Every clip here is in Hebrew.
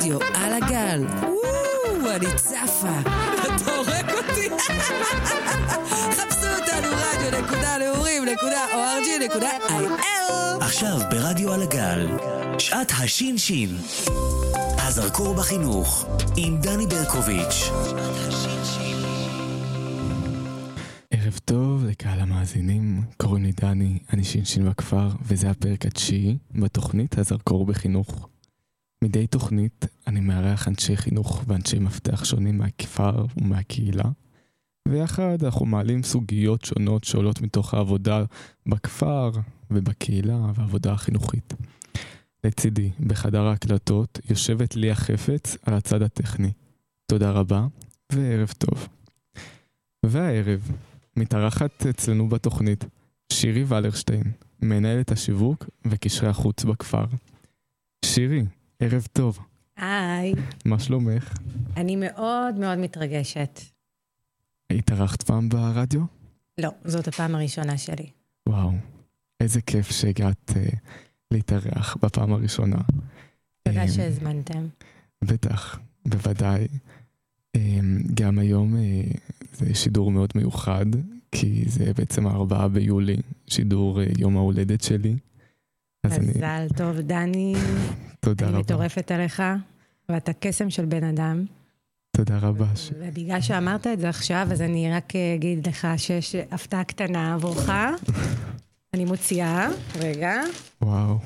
ברדיו על הגל. וואו, אני צפה. אתה הורג אותי. חפשו אותנו רדיו.נעורים.org.il עכשיו ברדיו על הגל, שעת השין-שין. הזרקור בחינוך, עם דני ברקוביץ'. ערב טוב לקהל המאזינים, קוראים לי דני, אני שינשין בכפר, וזה הפרק התשיעי בתוכנית הזרקור בחינוך. מדי תוכנית אני מארח אנשי חינוך ואנשי מפתח שונים מהכפר ומהקהילה, ויחד אנחנו מעלים סוגיות שונות שעולות מתוך העבודה בכפר ובקהילה והעבודה החינוכית. לצידי, בחדר ההקלטות, יושבת ליה חפץ על הצד הטכני. תודה רבה, וערב טוב. והערב, מתארחת אצלנו בתוכנית שירי ולרשטיין, מנהלת השיווק וקשרי החוץ בכפר. שירי, ערב טוב, היי, מה שלומך? אני מאוד מאוד מתרגשת. התארחת פעם ברדיו? לא, זאת הפעם הראשונה שלי. וואו, איזה כיף שהגעת uh, להתארח בפעם הראשונה. תודה אמ, שהזמנתם. בטח, בוודאי. אמ, גם היום אה, זה שידור מאוד מיוחד, כי זה בעצם הארבעה ביולי, שידור אה, יום ההולדת שלי. אני, מזל טוב, דני. תודה אני רבה. מטורפת עליך, ואתה קסם של בן אדם. תודה רבה. ובגלל שאמרת את זה עכשיו, אז אני רק אגיד לך שיש הפתעה קטנה עבורך. אני מוציאה, רגע. וואו,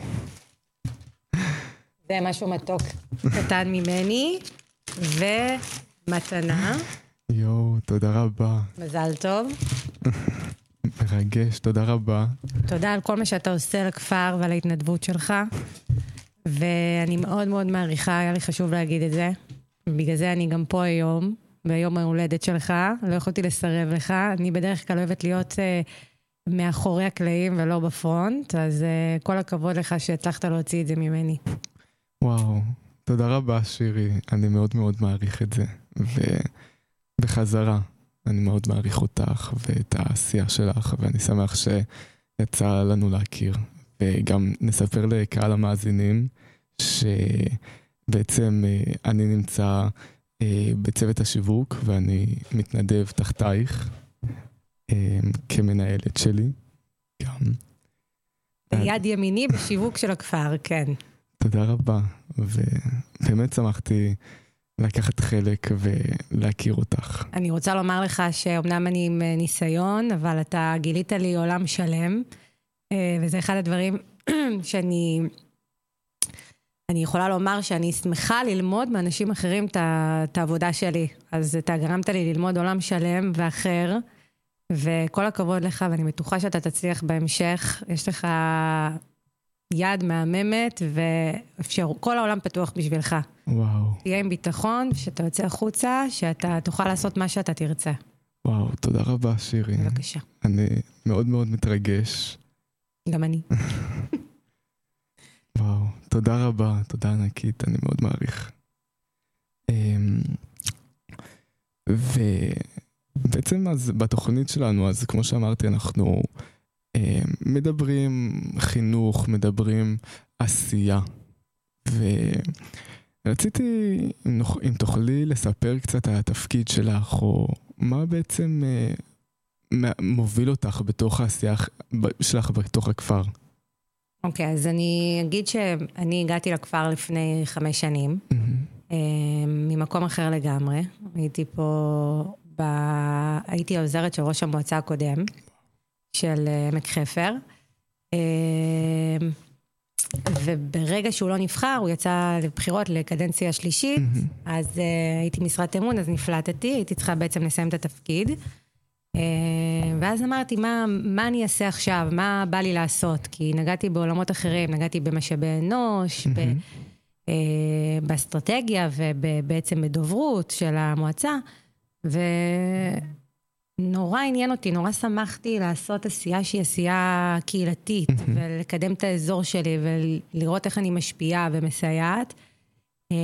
זה משהו מתוק קטן ממני, ומתנה. יואו, תודה רבה. מזל טוב. מרגש, תודה רבה. תודה על כל מה שאתה עושה לכפר ועל ההתנדבות שלך. ואני מאוד מאוד מעריכה, היה לי חשוב להגיד את זה. בגלל זה אני גם פה היום, ביום ההולדת שלך. לא יכולתי לסרב לך. אני בדרך כלל אוהבת להיות uh, מאחורי הקלעים ולא בפרונט, אז uh, כל הכבוד לך שהצלחת להוציא את זה ממני. וואו, תודה רבה שירי, אני מאוד מאוד מעריך את זה. ובחזרה, אני מאוד מעריך אותך ואת העשייה שלך, ואני שמח שיצא לנו להכיר. וגם נספר לקהל המאזינים שבעצם אה, אני נמצא אה, בצוות השיווק ואני מתנדב תחתייך אה, כמנהלת שלי גם. ביד ימיני בשיווק של הכפר, כן. תודה רבה, ובאמת שמחתי לקחת חלק ולהכיר אותך. אני רוצה לומר לך שאומנם אני עם אה, ניסיון, אבל אתה גילית לי עולם שלם, אה, וזה אחד הדברים שאני... אני יכולה לומר שאני שמחה ללמוד מאנשים אחרים את העבודה שלי. אז אתה גרמת לי ללמוד עולם שלם ואחר, וכל הכבוד לך, ואני בטוחה שאתה תצליח בהמשך. יש לך יד מהממת, ואפשר, כל העולם פתוח בשבילך. וואו, תהיה עם ביטחון, שאתה יוצא החוצה, שאתה תוכל לעשות מה שאתה תרצה. וואו, תודה רבה שירי. בבקשה. אני מאוד מאוד מתרגש. גם אני. וואו, תודה רבה, תודה ענקית, אני מאוד מעריך. אמ, ובעצם אז בתוכנית שלנו, אז כמו שאמרתי, אנחנו מדברים חינוך, מדברים עשייה. ורציתי, אם תוכלי לספר קצת על התפקיד שלך, או מה בעצם אה, מוביל אותך בתוך העשייה שלך בתוך הכפר. אוקיי, אז אני אגיד שאני הגעתי לכפר לפני חמש שנים, מהמם. אה, ממקום אחר לגמרי. הייתי פה, ב... הייתי העוזרת של ראש המועצה הקודם, של אה, עמק חפר. אה, וברגע שהוא לא נבחר, הוא יצא לבחירות לקדנציה שלישית, מהמם. אז uh, הייתי משרת אמון, אז נפלטתי, הייתי צריכה בעצם לסיים את התפקיד. Uh, ואז אמרתי, מה, מה אני אעשה עכשיו? מה בא לי לעשות? כי נגעתי בעולמות אחרים, נגעתי במשאבי אנוש, ב, uh, באסטרטגיה ובעצם בדוברות של המועצה, ונורא עניין אותי, נורא שמחתי לעשות עשייה שהיא עשייה קהילתית. ולקדם את האזור שלי, ולראות איך אני משפיעה ומסייעת. אה,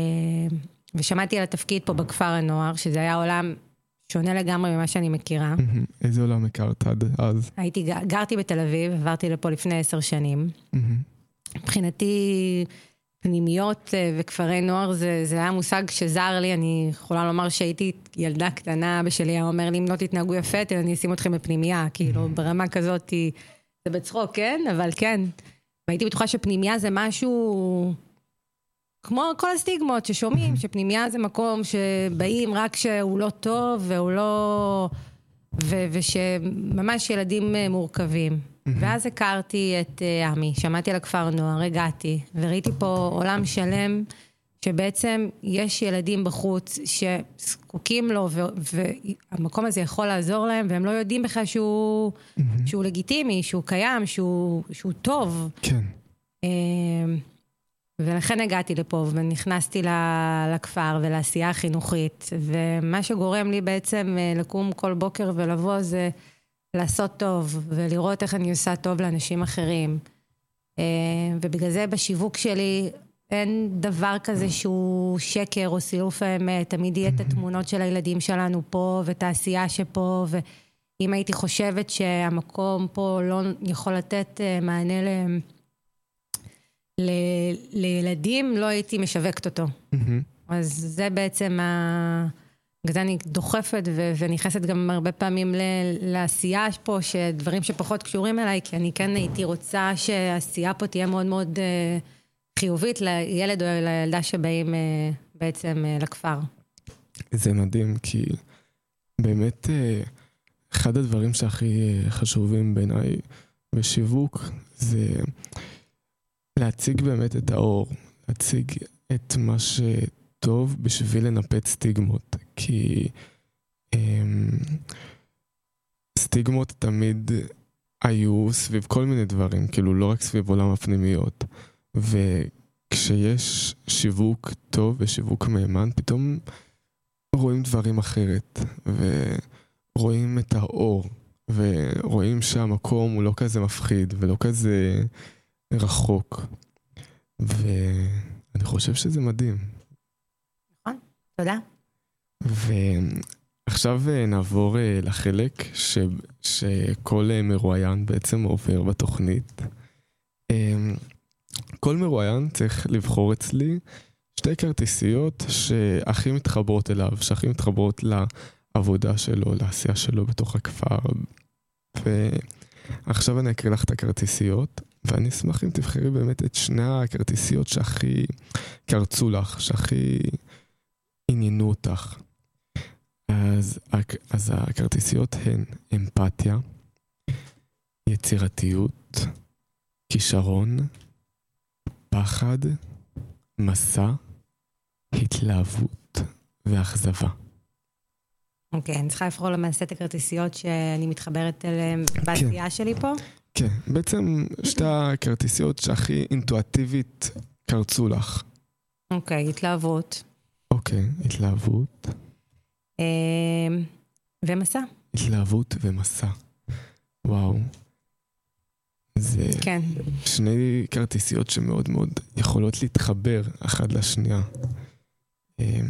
ושמעתי על התפקיד פה בכפר הנוער, שזה היה עולם שונה לגמרי ממה שאני מכירה. איזה עולם הכרת עד אז? הייתי, גרתי בתל אביב, עברתי לפה לפני עשר שנים. מבחינתי, פנימיות אה, וכפרי נוער זה, זה היה מושג שזר לי, אני יכולה לומר שהייתי ילדה קטנה, אבא שלי היה אומר לי, אם לא תתנהגו יפה, אני אשים אתכם בפנימייה, כאילו ברמה כזאת, זה בצחוק, כן? אבל כן. והייתי בטוחה שפנימייה זה משהו... כמו כל הסטיגמות ששומעים, שפנימייה זה מקום שבאים רק כשהוא לא טוב והוא לא... ו- ושממש ילדים אה, מורכבים. ואז הכרתי את אה, עמי, שמעתי על הכפר נוער, הגעתי, וראיתי פה עולם שלם, שבעצם יש ילדים בחוץ שזקוקים לו, והמקום הזה יכול לעזור להם, והם לא יודעים בכלל שהוא, שהוא לגיטימי, שהוא קיים, שהוא, שהוא טוב. כן. אה, ולכן הגעתי לפה ונכנסתי לכפר ולעשייה החינוכית, ומה שגורם לי בעצם אה, לקום כל בוקר ולבוא זה לעשות טוב, ולראות איך אני עושה טוב לאנשים אחרים. אה, ובגלל זה בשיווק שלי אין דבר כזה שהוא שקר או סילוף האמת, תמיד יהיה את התמונות של הילדים שלנו פה, ואת העשייה שפה, ואם הייתי חושבת שהמקום פה לא יכול לתת אה, מענה להם, ל, לילדים, לא הייתי משווקת אותו. אז זה בעצם ה... בגלל זה אני דוחפת ונכנסת גם הרבה פעמים לעשייה פה, שדברים שפחות קשורים אליי, כי אני כן הייתי רוצה שהעשייה פה תהיה מאוד מאוד uh, חיובית לילד או לילדה שבאים uh, בעצם uh, לכפר. זה מדהים, כי באמת אחד הדברים שהכי חשובים בעיניי בשיווק זה להציג באמת את האור, להציג את מה שטוב בשביל לנפץ סטיגמות, כי אמ, סטיגמות תמיד היו סביב כל מיני דברים, כאילו לא רק סביב עולם הפנימיות. וכשיש שיווק טוב ושיווק מהימן, פתאום רואים דברים אחרת, ורואים את האור, ורואים שהמקום הוא לא כזה מפחיד ולא כזה רחוק. ואני חושב שזה מדהים. נכון, תודה. ועכשיו אה, נעבור אה, לחלק ש... שכל אה, מרואיין בעצם עובר בתוכנית. כל מרואיין צריך לבחור אצלי שתי כרטיסיות שהכי מתחברות אליו, שהכי מתחברות לעבודה שלו, לעשייה שלו בתוך הכפר. ועכשיו אני אקריא לך את הכרטיסיות, ואני אשמח אם תבחרי באמת את שני הכרטיסיות שהכי קרצו לך, שהכי עניינו אותך. אז, אז הכרטיסיות הן אמפתיה, יצירתיות, כישרון, פחד, מסע, התלהבות ואכזבה. אוקיי, okay, אני צריכה לבחור למעשה את הכרטיסיות שאני מתחברת אליהן בעשייה כן. שלי פה? כן, בעצם שתי הכרטיסיות שהכי אינטואטיבית קרצו לך. אוקיי, okay, התלהבות. אוקיי, okay, התלהבות. אמ, ומסע. התלהבות ומסע. וואו. זה כן. שני כרטיסיות שמאוד מאוד יכולות להתחבר אחת לשנייה. אמ,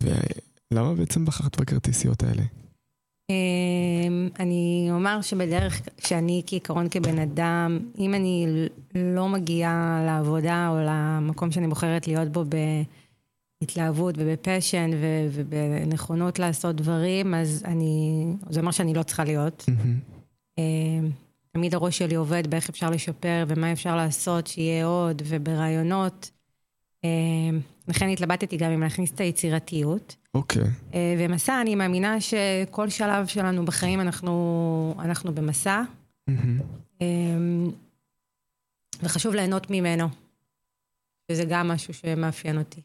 ולמה בעצם בחרת בכרטיסיות האלה? אמ, אני אומר שבדרך שאני כעיקרון כבן אדם, אם אני לא מגיעה לעבודה או למקום שאני בוחרת להיות בו בהתלהבות ובפשן ובנכונות לעשות דברים, אז אני, זה אומר שאני לא צריכה להיות. אמ, תמיד הראש שלי עובד באיך אפשר לשפר ומה אפשר לעשות שיהיה עוד, וברעיונות. אמ, לכן התלבטתי גם אם להכניס את היצירתיות. אוקיי. Okay. אה, ומסע, אני מאמינה שכל שלב שלנו בחיים אנחנו, אנחנו במסע. Mm-hmm. וחשוב ליהנות ממנו. וזה גם משהו שמאפיין אותי.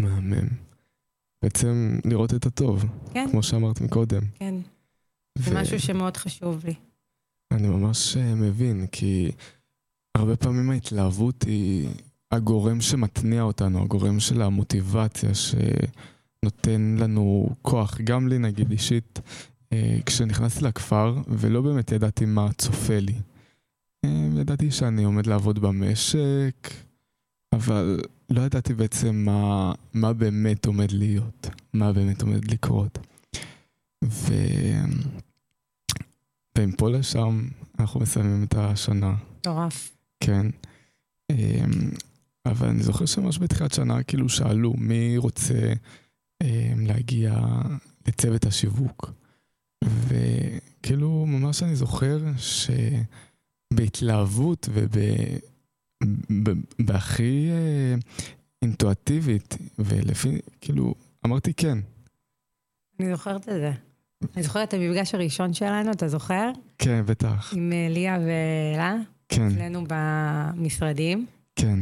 מהמם. בעצם לראות את הטוב. כן. כמו שאמרת מקודם. כן. ו... זה משהו שמאוד חשוב לי. אני ממש אה, מבין, כי הרבה פעמים ההתלהבות היא הגורם שמתניע אותנו, הגורם של המוטיבציה שנותן לנו כוח. גם לי, נגיד, אישית, אה, כשנכנסתי לכפר ולא באמת ידעתי מה צופה לי. אה, ידעתי שאני עומד לעבוד במשק, אבל לא ידעתי בעצם מה, מה באמת עומד להיות, מה באמת עומד לקרות. ו... ומפה לשם אנחנו מסיימים את השנה. מטורף. כן. אמ, אבל אני זוכר שממש בתחילת שנה כאילו שאלו מי רוצה אה, להגיע לצוות השיווק. וכאילו ממש אני זוכר שבהתלהבות ובהכי אה, אינטואטיבית, ולפי, כאילו, אמרתי כן. אני זוכרת את זה. אני זוכרת את המפגש הראשון שלנו, אתה זוכר? כן, בטח. עם אה, ליה ואלה? כן. אצלנו במשרדים. כן.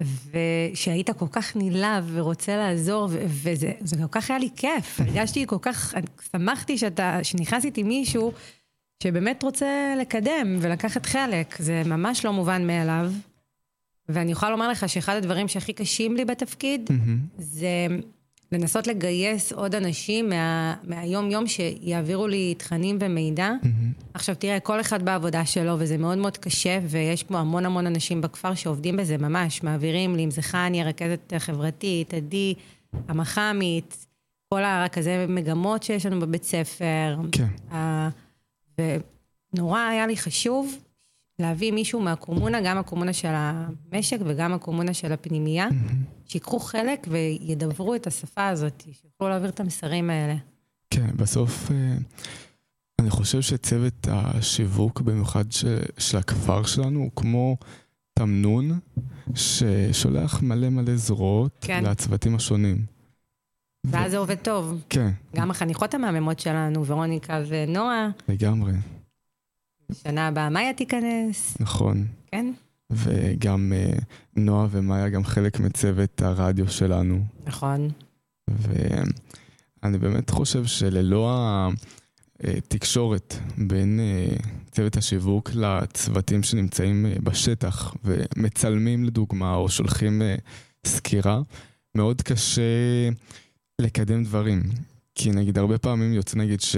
ושהיית כל כך נלהב ורוצה לעזור, וזה כל כך היה לי כיף. הרגשתי כל כך, שמחתי שאתה, שנכנס איתי מישהו שבאמת רוצה לקדם ולקחת חלק. זה ממש לא מובן מאליו. ואני יכולה לומר לך שאחד הדברים שהכי קשים לי בתפקיד, mm-hmm. זה לנסות לגייס עוד אנשים מה, מהיום-יום שיעבירו לי תכנים ומידע. Mm-hmm. עכשיו תראה, כל אחד בעבודה שלו, וזה מאוד מאוד קשה, ויש פה המון המון אנשים בכפר שעובדים בזה ממש, מעבירים לי, אם זה חני, הרכזת החברתית, עדי, המח"מית, כל הרכזי מגמות שיש לנו בבית ספר. כן. ונורא היה לי חשוב להביא מישהו מהקומונה, גם הקומונה של המשק וגם הקומונה של הפנימייה. שיקחו חלק וידברו את השפה הזאת, שיוכלו להעביר את המסרים האלה. כן, בסוף אה, אני חושב שצוות השיווק, במיוחד ש, של הכפר שלנו, הוא כמו תמנון ששולח מלא מלא זרועות כן. לצוותים השונים. ואז. זה עובד טוב. כן. גם החניכות המהממות שלנו, ורוניקה ונועה. לגמרי. שנה הבאה מאיה תיכנס. נכון. כן? וגם uh, נועה ומאיה גם חלק מצוות הרדיו שלנו. נכון. ואני באמת חושב שללא התקשורת בין uh, צוות השיווק לצוותים שנמצאים uh, בשטח ומצלמים לדוגמה או שולחים סקירה, מאוד קשה לקדם דברים. כי נגיד הרבה פעמים יוצא נגיד ש...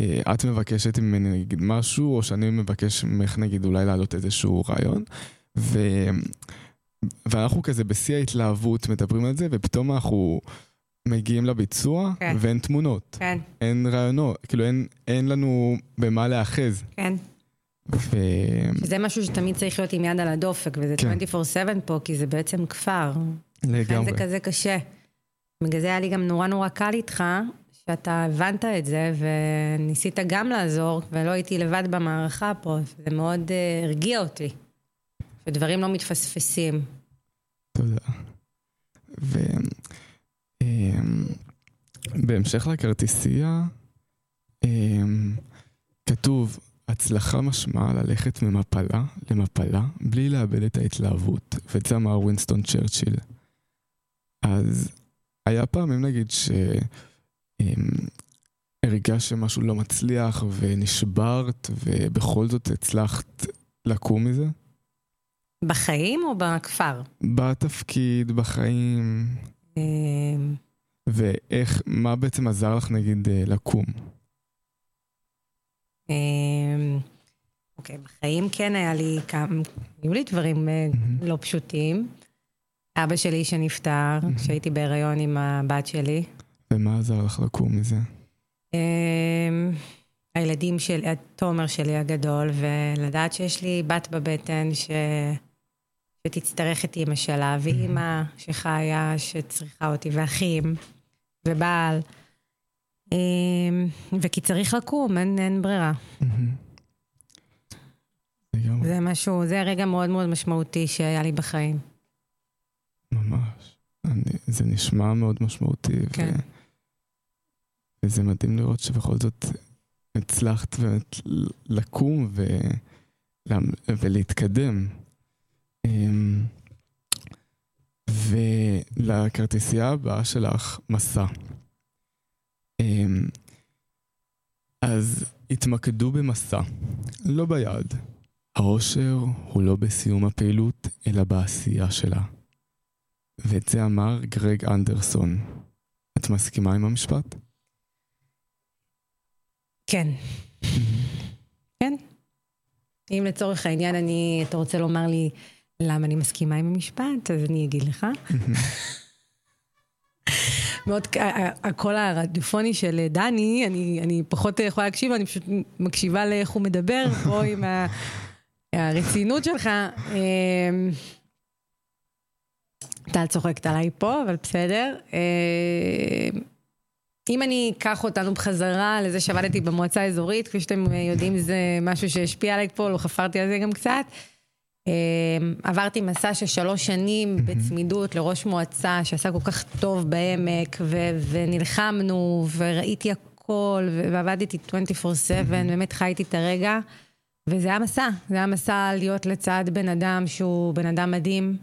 אה, את מבקשת ממני נגיד משהו, או שאני מבקש ממך נגיד אולי להעלות איזשהו רעיון, ו... ואנחנו כזה בשיא ההתלהבות מדברים על זה, ופתאום אנחנו מגיעים לביצוע, כן. ואין תמונות. כן. אין רעיונות, כאילו אין, אין לנו במה להאחז. כן. ו... זה משהו שתמיד צריך להיות עם יד על הדופק, וזה כן. 24/7 פה, כי זה בעצם כפר. לגמרי. לכן זה כזה קשה. בגלל זה היה לי גם נורא נורא קל איתך, שאתה הבנת את זה וניסית גם לעזור, ולא הייתי לבד במערכה פה, זה מאוד uh, הרגיע אותי, ודברים לא מתפספסים. תודה. ובהמשך אמ, לכרטיסייה, אמ, כתוב, הצלחה משמעה ללכת ממפלה למפלה בלי לאבד את ההתלהבות, ואת זה אמר ווינסטון צ'רצ'יל. אז היה פעמים נגיד ש... הרגשת שמשהו לא מצליח ונשברת, ובכל זאת הצלחת לקום מזה? בחיים או בכפר? בתפקיד, בחיים. אמ. ואיך, מה בעצם עזר לך נגיד אה, לקום? אמ, אוקיי, בחיים כן היה לי כמה, היו לי דברים אה, לא פשוטים. אבא שלי שנפטר, כשהייתי בהיריון עם הבת שלי. ומה עזר לך לקום מזה? אמ, הילדים שלי, תומר שלי הגדול, ולדעת שיש לי בת בבטן ש... שתצטרך את אימא שלה, ואימא שחיה, שצריכה אותי, ואחים, ובעל. אמ, וכי צריך לקום, אין, אין ברירה. זה משהו, זה רגע מאוד מאוד משמעותי שהיה לי בחיים. ממש. אני, זה נשמע מאוד משמעותי. כן. ו... וזה מדהים לראות שבכל זאת הצלחת באמת לקום ו... ולהתקדם. אמ, ולכרטיסייה הבאה שלך, מסע. אמ, אז התמקדו במסע, לא ביעד. העושר הוא לא בסיום הפעילות, אלא בעשייה שלה. ואת זה אמר גרג אנדרסון. את מסכימה עם המשפט? כן. כן. אם לצורך העניין אני, אתה רוצה לומר לי למה אני מסכימה עם המשפט, אז אני אגיד לך. מאוד, הקול הרדיופוני של דני, אני, אני פחות יכולה להקשיב, אני פשוט מקשיבה לאיך הוא מדבר, או עם הרצינות שלך. אמ, טל צוחקת עליי פה, אבל בסדר. אה, אם אני אקח אותנו בחזרה לזה שעבדתי במועצה האזורית, כפי שאתם יודעים, זה משהו שהשפיע עליי פה, לא חפרתי על זה גם קצת. אה, עברתי מסע של שלוש שנים בצמידות לראש מועצה שעשה כל כך טוב בעמק, ו- ונלחמנו, וראיתי הכל, ו- ועבדתי 24/7, באמת חייתי את הרגע. וזה היה מסע, זה היה מסע להיות לצד בן אדם שהוא בן אדם מדהים,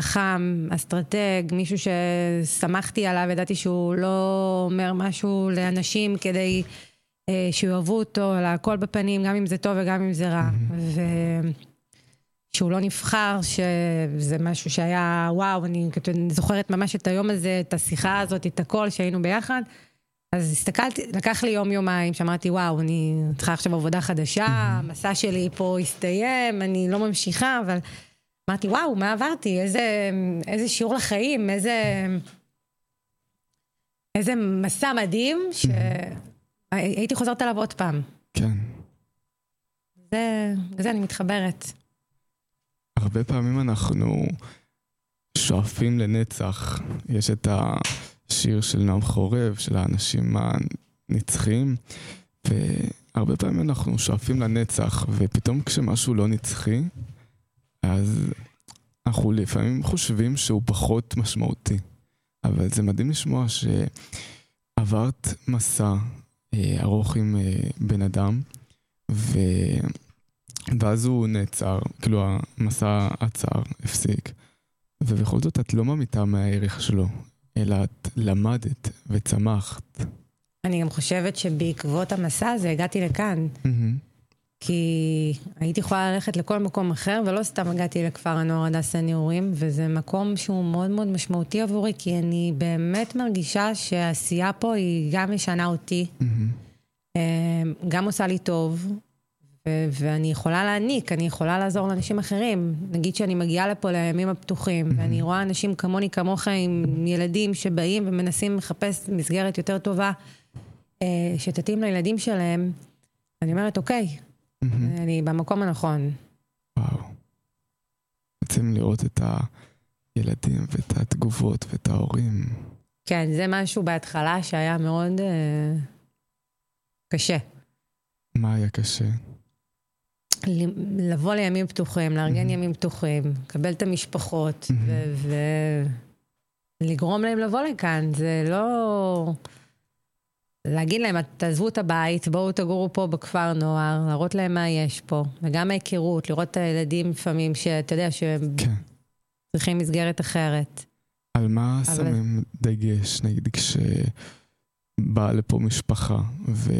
חכם, אסטרטג, מישהו שסמכתי עליו, ידעתי שהוא לא אומר משהו לאנשים כדי אה, שיאהבו אותו, אלא הכל בפנים, גם אם זה טוב וגם אם זה רע. ושהוא לא נבחר, שזה משהו שהיה, וואו, אני זוכרת ממש את היום הזה, את השיחה הזאת, את הכל, שהיינו ביחד. אז הסתכלתי, לקח לי יום-יומיים, שאמרתי, וואו, אני צריכה עכשיו עבודה חדשה, המסע שלי פה הסתיים, אני לא ממשיכה, אבל אמרתי, וואו, מה עברתי? איזה, איזה שיעור לחיים, איזה... איזה מסע מדהים, שהייתי חוזרת עליו עוד פעם. כן. זה, לזה אני מתחברת. הרבה פעמים אנחנו שואפים לנצח. יש את השיר של נועם חורב, של האנשים הנצחיים, והרבה פעמים אנחנו שואפים לנצח, ופתאום כשמשהו לא נצחי, אז אנחנו לפעמים חושבים שהוא פחות משמעותי. אבל זה מדהים לשמוע שעברת מסע אה, ארוך עם אה, בן אדם, ו... ואז הוא נעצר, כאילו המסע עצר, הפסיק, ובכל זאת את לא ממיתה מהערך שלו, אלא את למדת וצמחת. אני גם חושבת שבעקבות המסע הזה הגעתי לכאן. כי הייתי יכולה ללכת לכל מקום אחר, ולא סתם הגעתי לכפר הנוער הדסה נעורים, וזה מקום שהוא מאוד מאוד משמעותי עבורי, כי אני באמת מרגישה שהעשייה פה היא גם משנה אותי, גם עושה לי טוב, ו- ואני יכולה להעניק, אני יכולה לעזור לאנשים אחרים. נגיד שאני מגיעה לפה לימים הפתוחים, mm-hmm. ואני רואה אנשים כמוני, כמוך, עם ילדים שבאים ומנסים לחפש מסגרת יותר טובה, אה, שתתאים לילדים שלהם, אני אומרת, אוקיי, mm-hmm. אני במקום הנכון. וואו. רוצים לראות את הילדים ואת התגובות ואת ההורים. כן, זה משהו בהתחלה שהיה מאוד אה, קשה. מה היה קשה? לבוא לימים פתוחים, לארגן mm-hmm. ימים פתוחים, לקבל את המשפחות mm-hmm. ולגרום להם לבוא לכאן. זה לא... להגיד להם, תעזבו את הבית, בואו תגורו פה בכפר נוער, להראות להם מה יש פה. וגם ההיכרות, לראות את הילדים לפעמים, שאתה יודע, שהם כן. צריכים מסגרת אחרת. על מה אבל... שמים דגש, נגיד, כשבאה לפה משפחה, ו...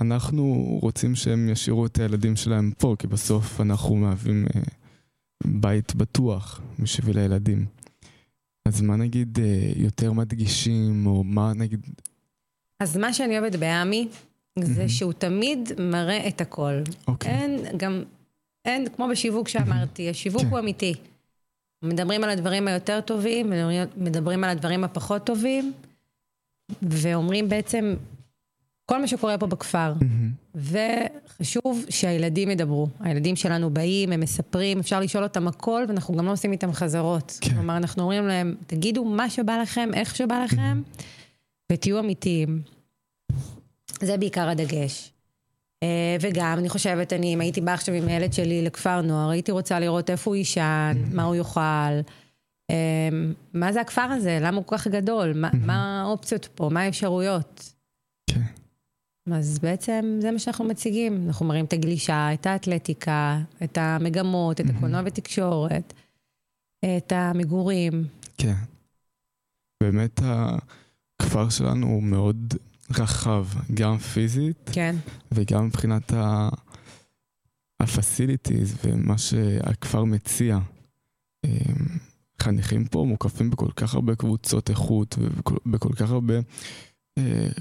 אנחנו רוצים שהם ישאירו את הילדים שלהם פה, כי בסוף אנחנו מהווים אה, בית בטוח בשביל הילדים. אז מה נגיד אה, יותר מדגישים, או מה נגיד... אז מה שאני אוהבת בעמי, זה. שהוא תמיד מראה את הכל. אוקיי. אין גם, אין, כמו בשיווק שאמרתי, השיווק. כן. הוא אמיתי. מדברים על הדברים היותר טובים, מדברים על הדברים הפחות טובים, ואומרים בעצם, כל מה שקורה פה בכפר. וחשוב שהילדים ידברו. הילדים שלנו באים, הם מספרים, אפשר לשאול אותם הכל, ואנחנו גם לא עושים איתם חזרות. כן. כלומר, אנחנו אומרים להם, תגידו מה שבא לכם, איך שבא לכם. ותהיו אמיתיים. זה בעיקר הדגש. Uh, וגם, אני חושבת, אני, אם הייתי באה עכשיו עם הילד שלי לכפר נוער, הייתי רוצה לראות איפה הוא יישן, mm-hmm. מה הוא יאכל, uh, מה זה הכפר הזה, למה הוא כל כך גדול, מה, מה האופציות פה, מה האפשרויות. כן. אז בעצם זה מה שאנחנו מציגים. אנחנו מראים את הגלישה, את האתלטיקה, את המגמות, את הקולנוע ותקשורת, את המגורים. כן. באמת הכפר שלנו הוא מאוד רחב, גם פיזית, כן. וגם מבחינת ה-facilities ומה שהכפר מציע. אמ, חניכים פה מוקפים בכל כך הרבה קבוצות איכות ובכל כך הרבה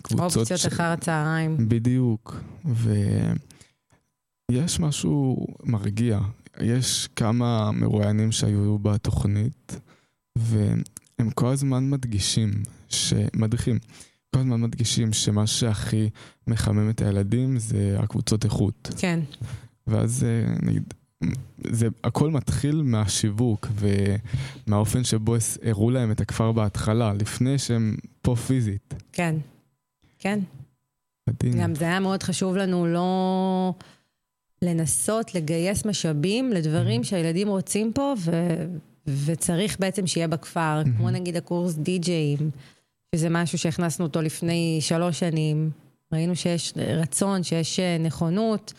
קבוצות... אופציות ש... אחר הצהריים. בדיוק. ויש משהו מרגיע. יש כמה מרואיינים שהיו בתוכנית, והם כל הזמן מדגישים, מדריכים, כל הזמן מדגישים שמה שהכי מחמם את הילדים זה הקבוצות איכות. כן. ואז נגיד, זה הכל מתחיל מהשיווק ומהאופן שבו הראו להם את הכפר בהתחלה, לפני שהם פה פיזית. כן, כן. מדהים. גם זה היה מאוד חשוב לנו לא לנסות לגייס משאבים לדברים שהילדים רוצים פה, ו... וצריך בעצם שיהיה בכפר, Mhm. כמו נגיד הקורס די-ג'אים, שזה משהו שהכנסנו אותו לפני שלוש שנים. ראינו שיש רצון, שיש אה, נכונות.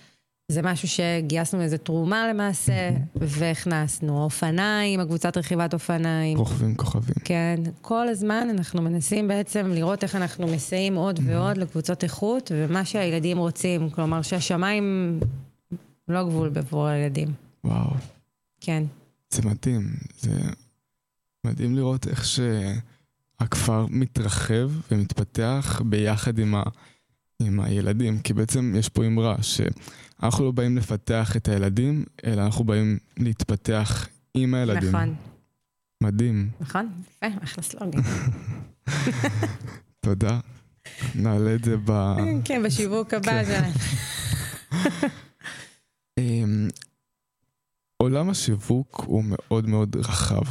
זה משהו שגייסנו איזה תרומה למעשה, והכנסנו. אופניים, הקבוצת רכיבת אופניים. רוכבים כוכבים. כן, כל הזמן אנחנו מנסים בעצם לראות איך אנחנו מסייעים עוד ועוד לקבוצות איכות, ומה שהילדים רוצים. כלומר, שהשמיים לא גבול בעבור הילדים. וואו, כן. זה מדהים. זה מדהים לראות איך שהכפר מתרחב ומתפתח ביחד עם, ה... עם הילדים. כי בעצם יש פה אמרה שאנחנו לא באים לפתח את הילדים, אלא אנחנו באים להתפתח עם הילדים. נכון, מדהים. נכון? יפה, אחלה סלוגן. תודה. נעלה את זה ב... כן, בשיווק הבא זה... עולם השיווק הוא מאוד מאוד רחב.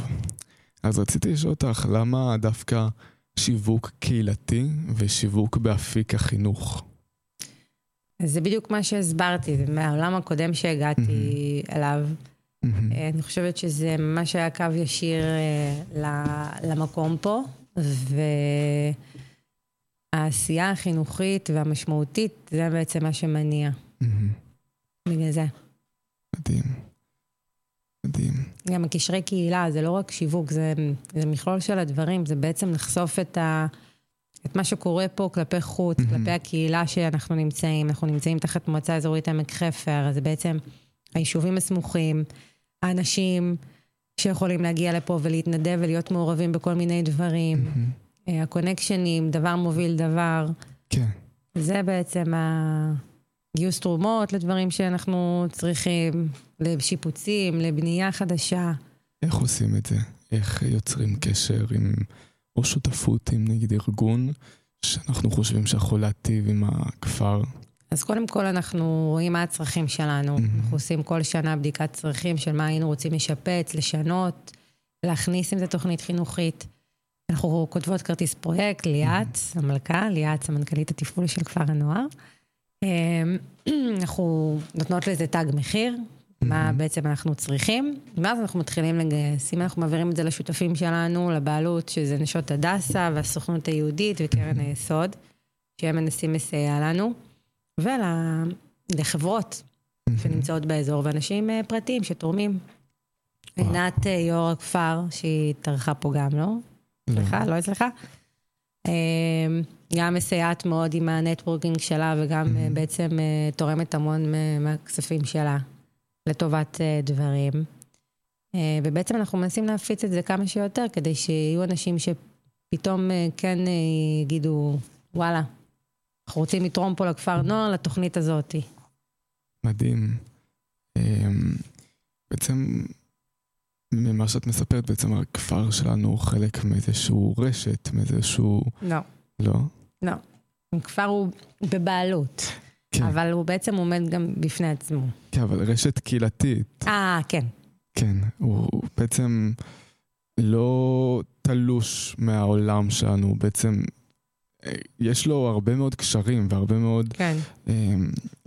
אז רציתי לשאול אותך, למה דווקא שיווק קהילתי ושיווק באפיק החינוך? אז זה בדיוק מה שהסברתי, זה מהעולם הקודם שהגעתי אליו. מהמם. אה, אני חושבת שזה ממש היה קו ישיר אה, למקום פה, והעשייה החינוכית והמשמעותית, זה בעצם מה שמניע. מהמם. בגלל זה. מדהים. מדהים. גם הקשרי קהילה, זה לא רק שיווק, זה, זה מכלול של הדברים, זה בעצם לחשוף את, ה, את מה שקורה פה כלפי חוץ, מהמם. כלפי הקהילה שאנחנו נמצאים. אנחנו נמצאים תחת מועצה אזורית עמק חפר, אז בעצם היישובים הסמוכים, האנשים שיכולים להגיע לפה ולהתנדב ולהיות מעורבים בכל מיני דברים. אה, הקונקשנים, דבר מוביל דבר. כן. זה בעצם הגיוס תרומות לדברים שאנחנו צריכים, לשיפוצים, לבנייה חדשה. איך עושים את זה? איך יוצרים קשר עם, או שותפות עם נגיד ארגון, שאנחנו חושבים שיכול להטיב עם הכפר? אז קודם כל אנחנו רואים מה הצרכים שלנו. Mhm. אנחנו עושים כל שנה בדיקת צרכים של מה היינו רוצים לשפץ, לשנות, להכניס עם זה תוכנית חינוכית. אנחנו כותבות כרטיס פרויקט, ליאת, המלכה, ליאת, סמנכ"לית התפעול של כפר הנוער. אמ, אנחנו נותנות לזה תג מחיר, מה בעצם אנחנו צריכים, ואז אנחנו מתחילים לגייס. אם אנחנו מעבירים את זה לשותפים שלנו, לבעלות, שזה נשות הדסה והסוכנות היהודית וקרן היסוד, שהם מנסים לסייע לנו, ולחברות שנמצאות באזור, ואנשים אה, פרטיים שתורמים. עינת אה, יו"ר הכפר, שהיא טרחה פה גם, לא? אצלך, לא אצלך? אה, גם מסייעת מאוד עם הנטוורקינג שלה, וגם אה, בעצם אה, תורמת המון מה- מהכספים שלה לטובת אה, דברים. אה, ובעצם אנחנו מנסים להפיץ את זה כמה שיותר, כדי שיהיו אנשים שפתאום אה, כן אה, יגידו, וואלה, אנחנו רוצים לתרום פה לכפר נוער, לתוכנית הזאת. מדהים. בעצם, ממה שאת מספרת, בעצם הכפר שלנו הוא חלק מאיזשהו רשת, מאיזשהו... לא. לא? הכפר הוא בבעלות, כן, אבל הוא בעצם עומד גם בפני עצמו. כן, אבל רשת קהילתית, אה, כן. כן, הוא בעצם לא תלוש מהעולם שלנו, הוא בעצם אה, יש לו הרבה מאוד קשרים והרבה מאוד, כן. אה,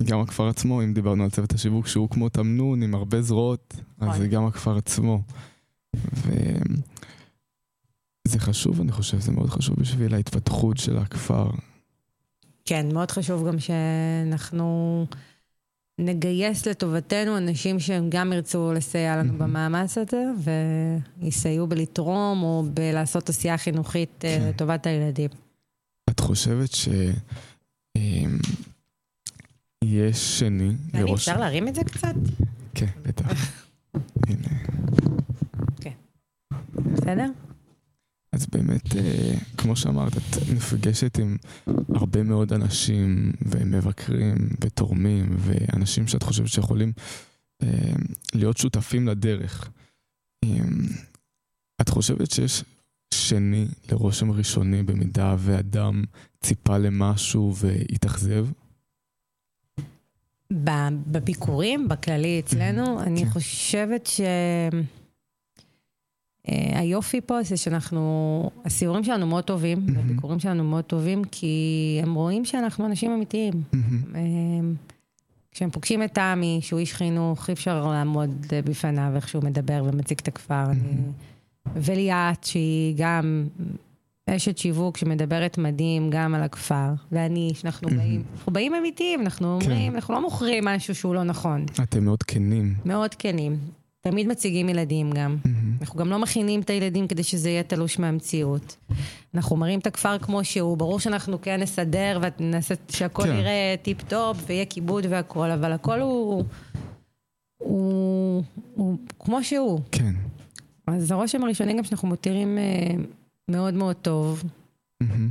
גם הכפר עצמו, אם דיברנו על צוות השיווק, שהוא כמו תמנון עם הרבה זרועות, אז נכון. זה גם הכפר עצמו. וזה חשוב, אני חושב, זה מאוד חשוב בשביל ההתפתחות של הכפר. כן, מאוד חשוב גם שאנחנו נגייס לטובתנו אנשים שהם גם ירצו לסייע לנו Mhm. במאמץ הזה, ויסייעו בלתרום או בלעשות עשייה חינוכית אה, כן. לטובת הילדים. את חושבת ש... אמ, יש שני לראש... אפשר להרים את זה קצת? כן, בטח. הנה. בסדר? אז באמת, אה, כמו שאמרת, את נפגשת עם הרבה מאוד אנשים ומבקרים ותורמים ואנשים שאת חושבת שיכולים אה, להיות שותפים לדרך. אה, את חושבת שיש שני לרושם ראשוני במידה ואדם ציפה למשהו והתאכזב? בביקורים, בכללי אצלנו, אני כן. חושבת ש... אה, היופי פה זה שאנחנו, הסיורים שלנו מאוד טובים, והביקורים שלנו מאוד טובים, כי הם רואים שאנחנו אנשים אמיתיים. אה, כשהם פוגשים את תמי, שהוא איש חינוך, אי אפשר לעמוד בפניו איך שהוא מדבר ומציג את הכפר. וליאת, שהיא גם אשת שיווק שמדברת מדהים גם על הכפר, ואני, שאנחנו באים, אנחנו באים אמיתיים, אנחנו אומרים, אנחנו לא מוכרים משהו שהוא לא נכון. אתם מאוד כנים. מאוד כנים. תמיד מציגים ילדים גם. מהמם. אנחנו גם לא מכינים את הילדים כדי שזה יהיה תלוש מהמציאות. אנחנו מראים את הכפר כמו שהוא, ברור שאנחנו כן נסדר ונעשה שהכל כן. יראה טיפ טופ ויהיה כיבוד והכל, אבל הכל הוא, הוא, הוא כמו שהוא. כן. אז הרושם הראשוני גם שאנחנו מותירים אה, מאוד מאוד טוב, מהמם.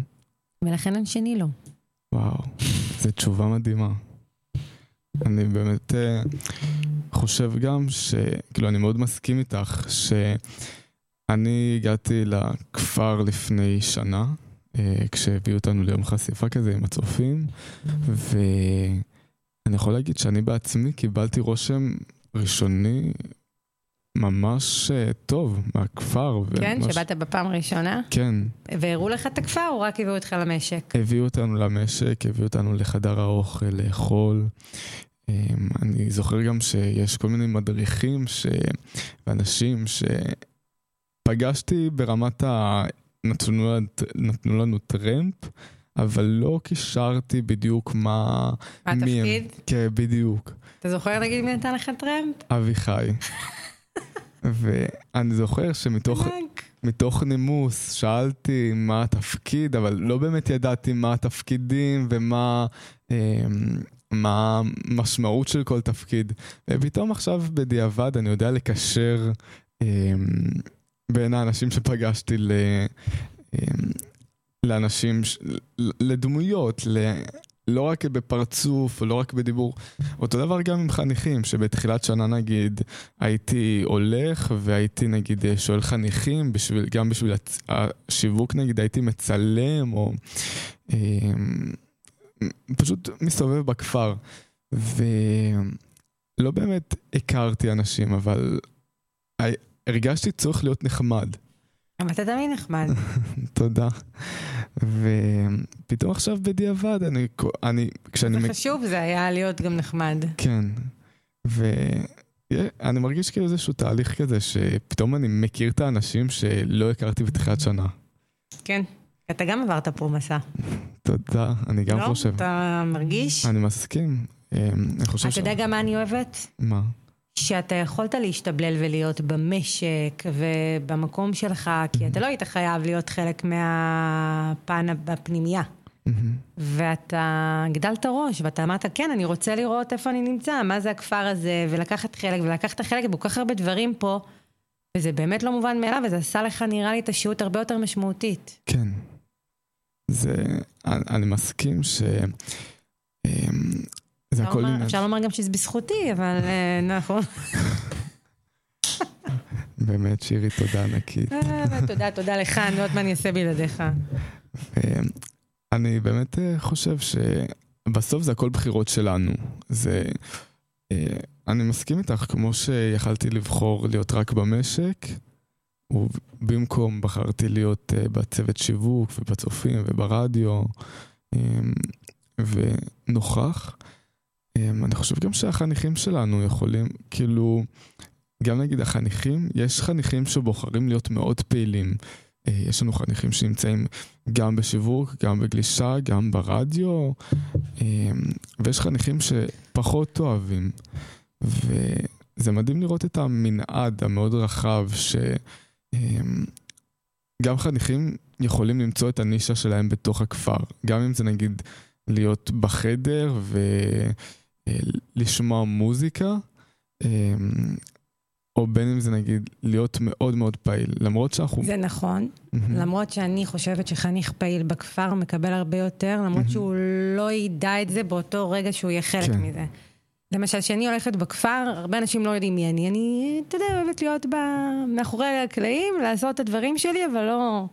ולכן אין שני לו. וואו, זו תשובה מדהימה. אני באמת אה, חושב גם ש... כאילו, אני מאוד מסכים איתך שאני הגעתי לכפר לפני שנה, אה, כשהביאו אותנו ליום חשיפה כזה עם הצופים, ואני יכול להגיד שאני בעצמי קיבלתי רושם ראשוני ממש אה, טוב מהכפר. כן? וממש- שבאת בפעם הראשונה, כן, והראו לך את הכפר, או רק הביאו אותך למשק? הביאו אותנו למשק, הביאו אותנו לחדר האוכל לאכול. אמ, אני זוכר גם שיש כל מיני מדריכים ש... ואנשים שפגשתי ברמת ה... נתנו, לנו- נתנו לנו טרמפ, אבל לא קישרתי בדיוק מה... מה. התפקיד? כן, בדיוק. אתה זוכר נגיד מי נתן לך טרמפ? אביחי. ואני זוכר שמתוך. מתוך נימוס שאלתי מה התפקיד, אבל לא באמת ידעתי מה התפקידים ומה אמ, מה המשמעות של כל תפקיד. ופתאום עכשיו בדיעבד אני יודע לקשר אמ, בין האנשים שפגשתי ל... אמ, לאנשים, ש- לדמויות, ל... לא רק בפרצוף, לא רק בדיבור. אותו דבר גם עם חניכים, שבתחילת שנה נגיד הייתי הולך והייתי נגיד שואל חניכים, בשביל, גם בשביל השיווק נגיד הייתי מצלם, או אמ, פשוט מסתובב בכפר. ולא באמת הכרתי אנשים, אבל הרגשתי צורך להיות נחמד. אבל אתה תמיד נחמד. תודה. ופתאום עכשיו בדיעבד, אני, אני כשאני... זה חשוב, זה היה להיות גם נחמד. כן. ואני מרגיש כאילו איזשהו תהליך כזה, שפתאום אני מכיר את האנשים שלא הכרתי בתחילת שנה. כן. אתה גם עברת פה מסע. תודה, אני גם לא? חושב. אתה מרגיש? אני מסכים. אמ, אני חושב אתה יודע גם מה אני אוהבת? מה? שאתה יכולת להשתבלל ולהיות במשק ובמקום שלך, כי אתה לא היית חייב להיות חלק מהפן הפנימייה. מהמם. ואתה הגדלת ראש, ואתה אמרת, כן, אני רוצה לראות איפה אני נמצא, מה זה הכפר הזה, ולקחת חלק, ולקחת חלק בכל כך הרבה דברים פה, וזה באמת לא מובן מאליו, וזה עשה לך, נראה לי, את השהות הרבה יותר משמעותית. כן. זה... אני, מסכים ש... אמ, זה הכל עניין. אפשר לומר גם שזה בזכותי, אבל אה, נכון. באמת, שירי, תודה ענקית. אה, תודה, תודה לך, אני לא יודעת מה אני אעשה בלעדיך. אמ, אני באמת אה, חושב שבסוף זה הכל בחירות שלנו. זה... אני מסכים איתך, כמו שיכלתי לבחור להיות רק במשק, ובמקום בחרתי להיות אה, בצוות שיווק ובצופים וברדיו, אמ, ונוכח. אמ, אני חושב גם שהחניכים שלנו יכולים, כאילו, גם נגיד החניכים, יש חניכים שבוחרים להיות מאוד פעילים. אה, יש לנו חניכים שנמצאים גם בשיווק, גם בגלישה, גם ברדיו, אמ, ויש חניכים שפחות אוהבים. וזה מדהים לראות את המנעד המאוד רחב, שגם חניכים יכולים למצוא את הנישה שלהם בתוך הכפר. גם אם זה נגיד להיות בחדר ולשמוע מוזיקה, אמ, או בין אם זה נגיד להיות מאוד מאוד פעיל. למרות שאנחנו... זה נכון. למרות שאני חושבת שחניך פעיל בכפר מקבל הרבה יותר, למרות שהוא לא ידע את זה באותו רגע שהוא יהיה חלק כן. מזה. למשל, כשאני הולכת בכפר, הרבה אנשים לא יודעים מי אני. אני, אתה יודע, אוהבת להיות ב... מאחורי הקלעים, לעשות את הדברים שלי, אבל לא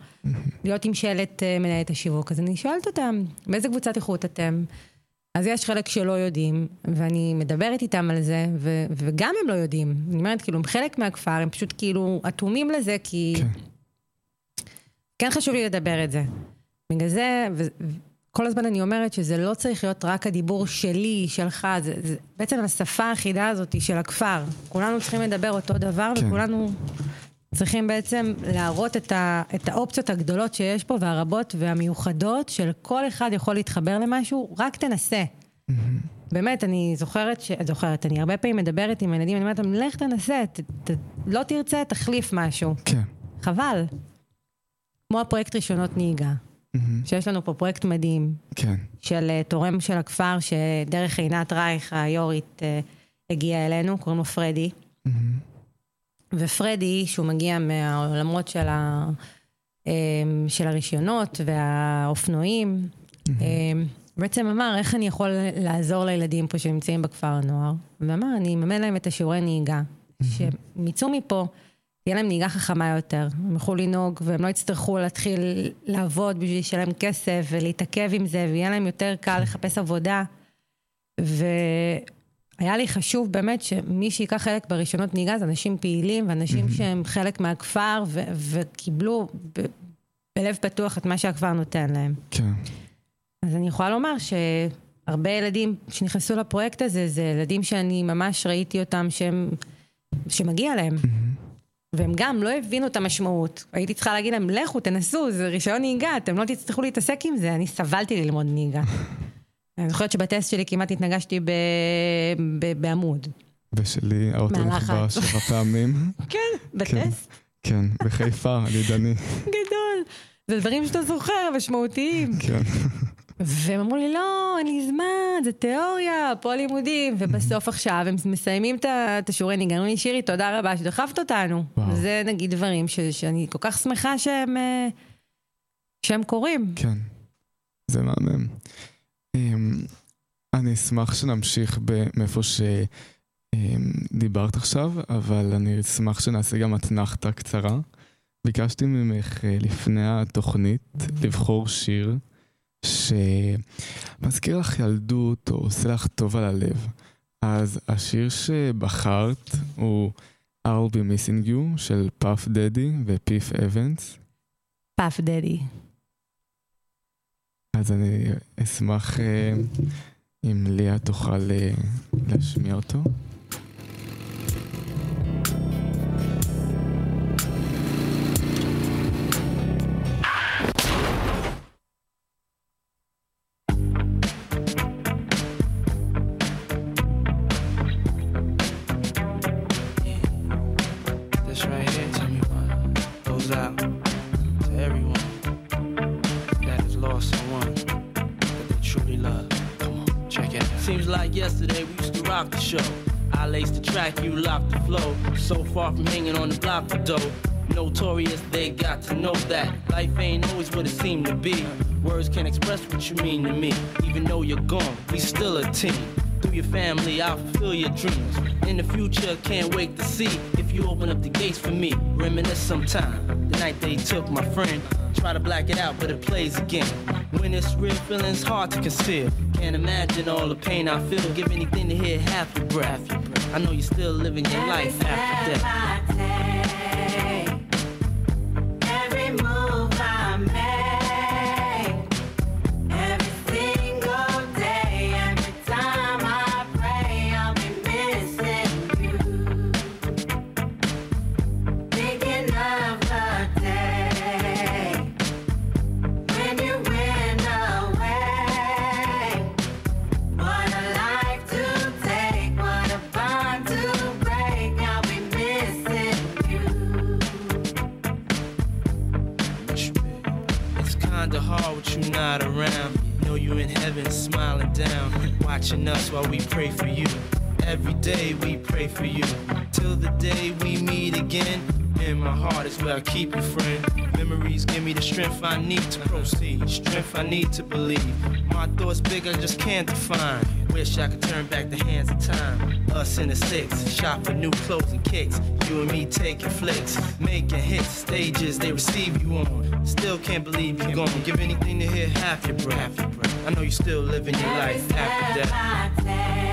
להיות עם שלט אה, מנהלת השיווק. אז אני שואלת אותם, באיזה קבוצת איכות אתם? אז יש חלק שלא יודעים, ואני מדברת איתם על זה, ו- וגם הם לא יודעים. אני אומרת, כאילו, הם חלק מהכפר, הם פשוט כאילו אטומים לזה, כי... כן. כן חשוב לי לדבר את זה. בגלל זה, וכל הזמן אני אומרת שזה לא צריך להיות רק הדיבור שלי, שלך, זה, זה בעצם השפה האחידה הזאת של הכפר. כולנו צריכים לדבר אותו דבר, כן. וכולנו צריכים בעצם להראות את, ה, את האופציות הגדולות שיש פה, והרבות והמיוחדות, של כל אחד יכול להתחבר למשהו, רק תנסה. באמת, אני זוכרת, ש... זוכרת, אני הרבה פעמים מדברת עם הילדים, אני אומרת להם, לך תנסה, ת, ת, לא תרצה, תחליף משהו. כן. חבל. כמו הפרויקט ראשונות נהיגה. שיש לנו פה פרויקט מדהים כן. של אה, תורם של הכפר, שדרך עינת רייך, היו"רית, אה, הגיע אלינו, קוראים לו פרדי. מהמם. ופרדי, שהוא מגיע מהעולמות של, ה, אה, של הרישיונות והאופנועים, אה, בעצם אמר, איך אני יכול לעזור לילדים פה שנמצאים בכפר הנוער? ואמר, אני אממן להם את השיעורי נהיגה, שהם יצאו מפה, תהיה להם נהיגה חכמה יותר, הם יוכלו לנהוג והם לא יצטרכו להתחיל לעבוד בשביל לשלם כסף ולהתעכב עם זה, ויהיה להם יותר קל לחפש עבודה. והיה לי חשוב באמת שמי שייקח חלק ברישיונות נהיגה זה אנשים פעילים ואנשים שהם חלק מהכפר ו- וקיבלו ב- בלב פתוח את מה שהכפר נותן להם. כן. אז אני יכולה לומר שהרבה ילדים שנכנסו לפרויקט הזה, זה ילדים שאני ממש ראיתי אותם שהם, שמגיע להם. והם גם לא הבינו את המשמעות. הייתי צריכה להגיד להם, לכו, תנסו, זה רישיון נהיגה, אתם לא תצטרכו להתעסק עם זה. אני סבלתי ללמוד נהיגה. אני זוכרת שבטסט שלי כמעט התנגשתי ב... ב... בעמוד. ושלי האוטו. נחבא שבע פעמים. כן, בטסט. כן, בחיפה, על ידני. גדול. זה דברים שאתה זוכר, משמעותיים. כן. והם אמרו לי, לא, אין לי זמן, זה תיאוריה, פה לימודים. ובסוף עכשיו הם מסיימים את השיעורי נהיגה, אומרים לי, שירי, תודה רבה שדחפת אותנו. וואו. זה נגיד דברים ש- שאני כל כך שמחה שהם, אה, שהם קורים. כן, זה מהמם. אמ, אני אשמח שנמשיך מאיפה שדיברת עכשיו, אבל אני אשמח שנעשה גם אתנחתה קצרה. ביקשתי ממך אה, לפני התוכנית לבחור שיר שמזכיר לך ילדות או עושה לך טוב על הלב. אז השיר שבחרת הוא I'll be missing you של פאף דדי ופיף אבנס. פאף דדי. אז אני אשמח אה, אם ליה תוכל אה, להשמיע אותו. Team. Through your family, I'll fulfill your dreams. In the future, can't wait to see if you open up the gates for me. Reminisce sometime. The night they took my friend. Try to black it out, but it plays again. When it's real, feeling's hard to conceal. Can't imagine all the pain I feel. Give anything to hear half your breath. I know you're still living your life after death. Watching us while we pray for you. Every day we pray for you. Till the day we meet again, In my heart is where I keep you, friend. Memories give me the strength I need to proceed, strength I need to believe. My thoughts big, I just can't define. Wish I could turn back the hands of time. Us in the six, shop for new clothes and kicks. You and me taking flicks, making hits, stages they receive you on. Still can't believe you're gone. Give anything to hear half your breath. I know you're still living your life after death.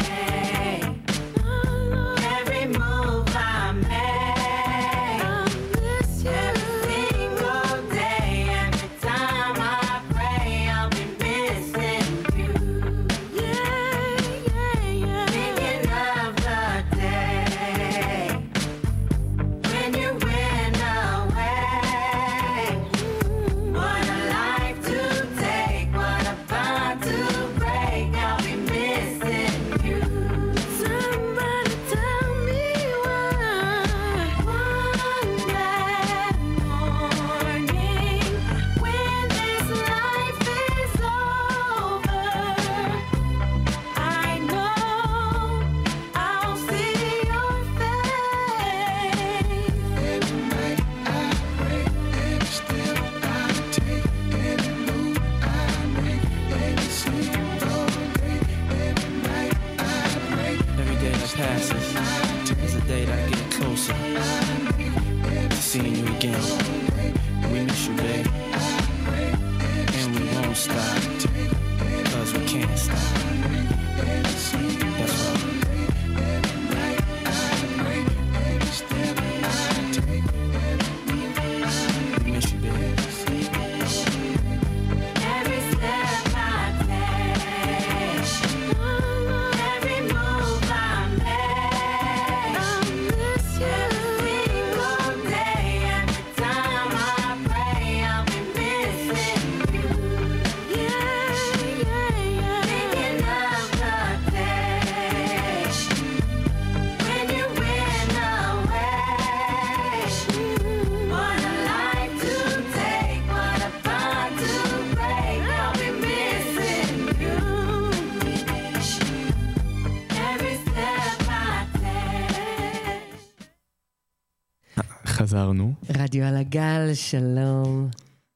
רדיו על הגל, שלום.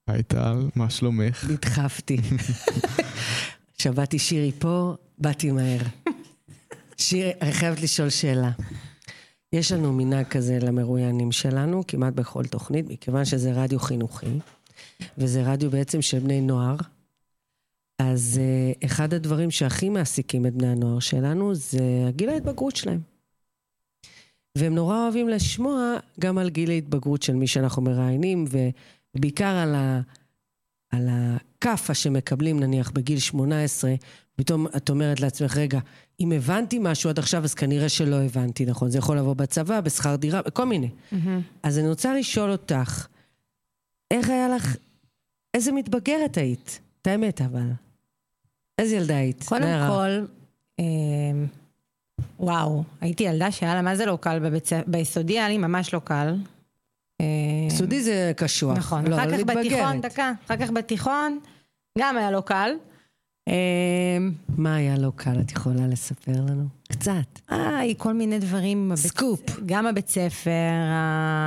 היי טל, מה שלומך? נדחפתי. שמעתי שירי פה, באתי מהר. שירי, אני חייבת לשאול שאלה. יש לנו מנהג כזה למרואיינים שלנו, כמעט בכל תוכנית, מכיוון שזה רדיו חינוכי, וזה רדיו בעצם של בני נוער, אז uh, אחד הדברים שהכי מעסיקים את בני הנוער שלנו זה הגיל ההתבגרות שלהם. והם נורא אוהבים לשמוע גם על גיל ההתבגרות של מי שאנחנו מראיינים, ובעיקר על, ה, על הכאפה שמקבלים נניח בגיל 18, פתאום את אומרת לעצמך, רגע, אם הבנתי משהו עד עכשיו, אז כנראה שלא הבנתי, נכון? זה יכול לבוא בצבא, בשכר דירה, בכל מיני. אז אני רוצה לשאול אותך, איך היה לך, איזה מתבגרת היית? את האמת אבל. איזה ילדה היית? קודם נערה. כל, אה, וואו, הייתי ילדה שהיה לה מה זה לא קל בבית ספר, ביסודי היה לי ממש לא קל. אה, סודי זה קשוח. נכון, לא, אחר אבל כך בתיכון. דקה, אחר כך בתיכון, גם היה לא קל. אה, מה היה לא קל? את יכולה לספר לנו? קצת. אה, כל מיני דברים. סקופ. גם בבית ספר,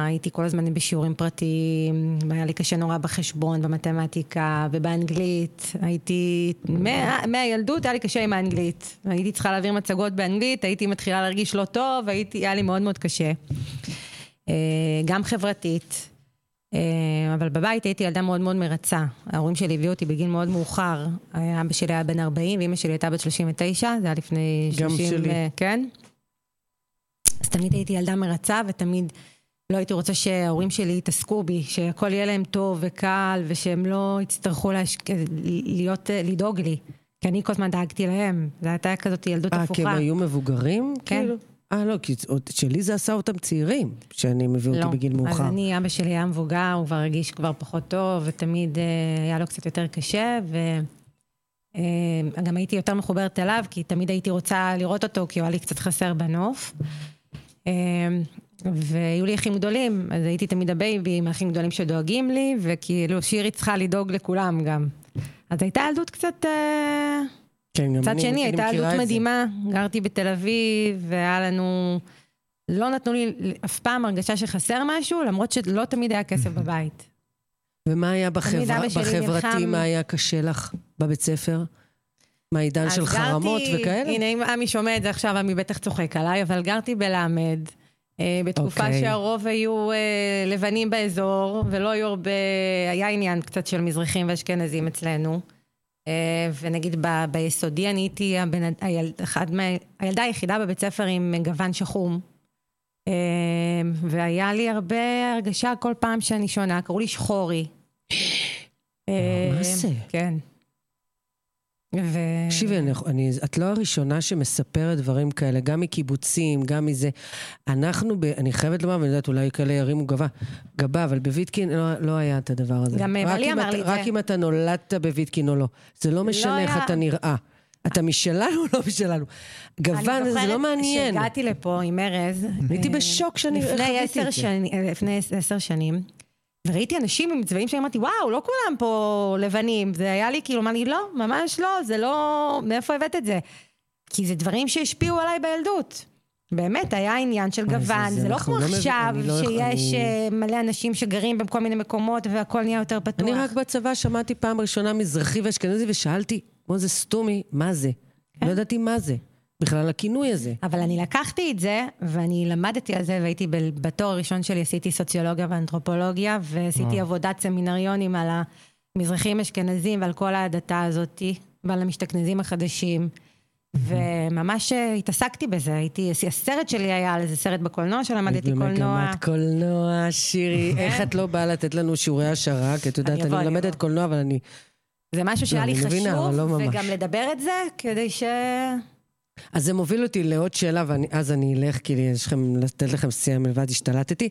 הייתי כל הזמן בשיעורים פרטיים, היה לי קשה נורא בחשבון, במתמטיקה ובאנגלית. הייתי, מה- מהילדות היה לי קשה עם האנגלית. הייתי צריכה להעביר מצגות באנגלית, הייתי מתחילה להרגיש לא טוב, היה לי מאוד מאוד קשה. אה, גם חברתית. אה, אבל בבית הייתי ילדה מאוד מאוד מרצה. ההורים שלי הביאו אותי בגיל מאוד מאוחר. אבא שלי היה בן 40 ואימא שלי הייתה בת 39, זה היה לפני גם 30... שלי. אה, כן? אז תמיד הייתי ילדה מרצה, ותמיד לא הייתי רוצה שההורים שלי יתעסקו בי, שהכל יהיה להם טוב וקל, ושהם לא יצטרכו להש... להיות, אה, לדאוג לי. כי אני כל הזמן דאגתי להם. זו הייתה כזאת ילדות אה, כי הפוכה. הם היו מבוגרים? כן. כאילו? אה, לא, כי שלי זה עשה אותם צעירים, שאני מביא אותי בגיל לא. אז מאוחר. אני, אבא שלי היה מבוגר, הוא כבר הרגיש כבר פחות טוב, ותמיד אה, היה לו קצת יותר קשה, וגם הייתי יותר מחוברת אליו, כי תמיד הייתי רוצה לראות אותו, כי הוא היה לי קצת חסר בנוף. אה, והיו לי אחים גדולים, אז הייתי תמיד ה baby עם האחים גדולים שדואגים לי, וכאילו שירי צריכה לדאוג לכולם גם. אז הייתה ילדות קצת... אה, כן, גם מצד אני- שני, אני הייתה מכירה ילדות את זה. מדהימה, גרתי בתל אביב, והיה לנו לא נתנו לי אף פעם הרגשה שחסר משהו, למרות שלא תמיד היה כסף בבית. ומה היה בחברה, בחברתי, נלחם. מה היה קשה לך בבית ספר? מהעידן של אז חרמות גרתי- וכאלה? הנה, אם עמי שומע את זה עכשיו, עמי בטח צוחק עליי, אבל גרתי בלמד. אה, בתקופה אוקיי. שהרוב היו אה, לבנים באזור, ולא היו הרבה, היה עניין קצת של מזרחים ואשכנזים אצלנו. אה, ונגיד ב, ביסודי אני הייתי הבן, היל, אחד מה, הילדה היחידה בבית ספר עם גוון שחום. אה, והיה לי הרבה הרגשה כל פעם שאני שונה, קראו לי שחורי. אה, מה זה? כן. ו... תקשיבי, אני, אני, את לא הראשונה שמספרת דברים כאלה, גם מקיבוצים, גם מזה. אנחנו, ב, אני חייבת לומר, ואני יודעת, אולי כאלה ירימו גבה, גבה, אבל בוויטקין לא, לא היה את הדבר הזה. גם, אה, רק בעלי אם אמר אתה- לי את רק זה. אם אתה נולדת בוויטקין או לא. זה לא משנה איך היה. אתה נראה. אתה משלנו או לא משלנו? גוון, זה לא מעניין. אני זוכרת שהגעתי לפה עם ארז. הייתי אה, בשוק שאני לפני חוויתי עשר את. שנים, אה, וראיתי אנשים עם צבעים שאמרתי, וואו, לא כולם פה לבנים. זה היה לי כאילו, אמרתי, לא, ממש לא, זה לא... מאיפה הבאת את זה? כי זה דברים שהשפיעו עליי בילדות. באמת, היה עניין של זה- גוון, זה זה לא אנחנו כמו לא עכשיו, לא- שיש אני- אה, מלא אנשים שגרים בכל מיני מקומות והכל נהיה יותר פתוח. אני רק בצבא שמעתי פעם ראשונה מזרחי ואשכנזי ושאלתי, כמו זה סתומי, מה זה? כן. לא ידעתי מה זה. בכלל הכינוי הזה. אבל אני לקחתי את זה, ואני למדתי על זה, והייתי בתואר הראשון שלי, עשיתי סוציולוגיה ואנתרופולוגיה, ועשיתי וואו. עבודת סמינריונים על המזרחים אשכנזים ועל כל ההדתה הזאתי, ועל המשתכנזים החדשים. וממש אה, התעסקתי בזה, הייתי, הסרט שלי היה על איזה סרט בקולנוע שלמדתי קולנוע. במגמת קולנוע, שירי. כן. איך את לא באה לתת לנו שיעורי העשרה? כי את יודעת, אני מלמדת. קולנוע, אבל אני... זה משהו שהיה לא, לי מבינה, חשוב, לא. וגם לדבר את זה, כדי ש... אז זה מוביל אותי לעוד שאלה, ואז אני אלך, כי יש לכם, לתת לכם סייע מלבד השתלטתי.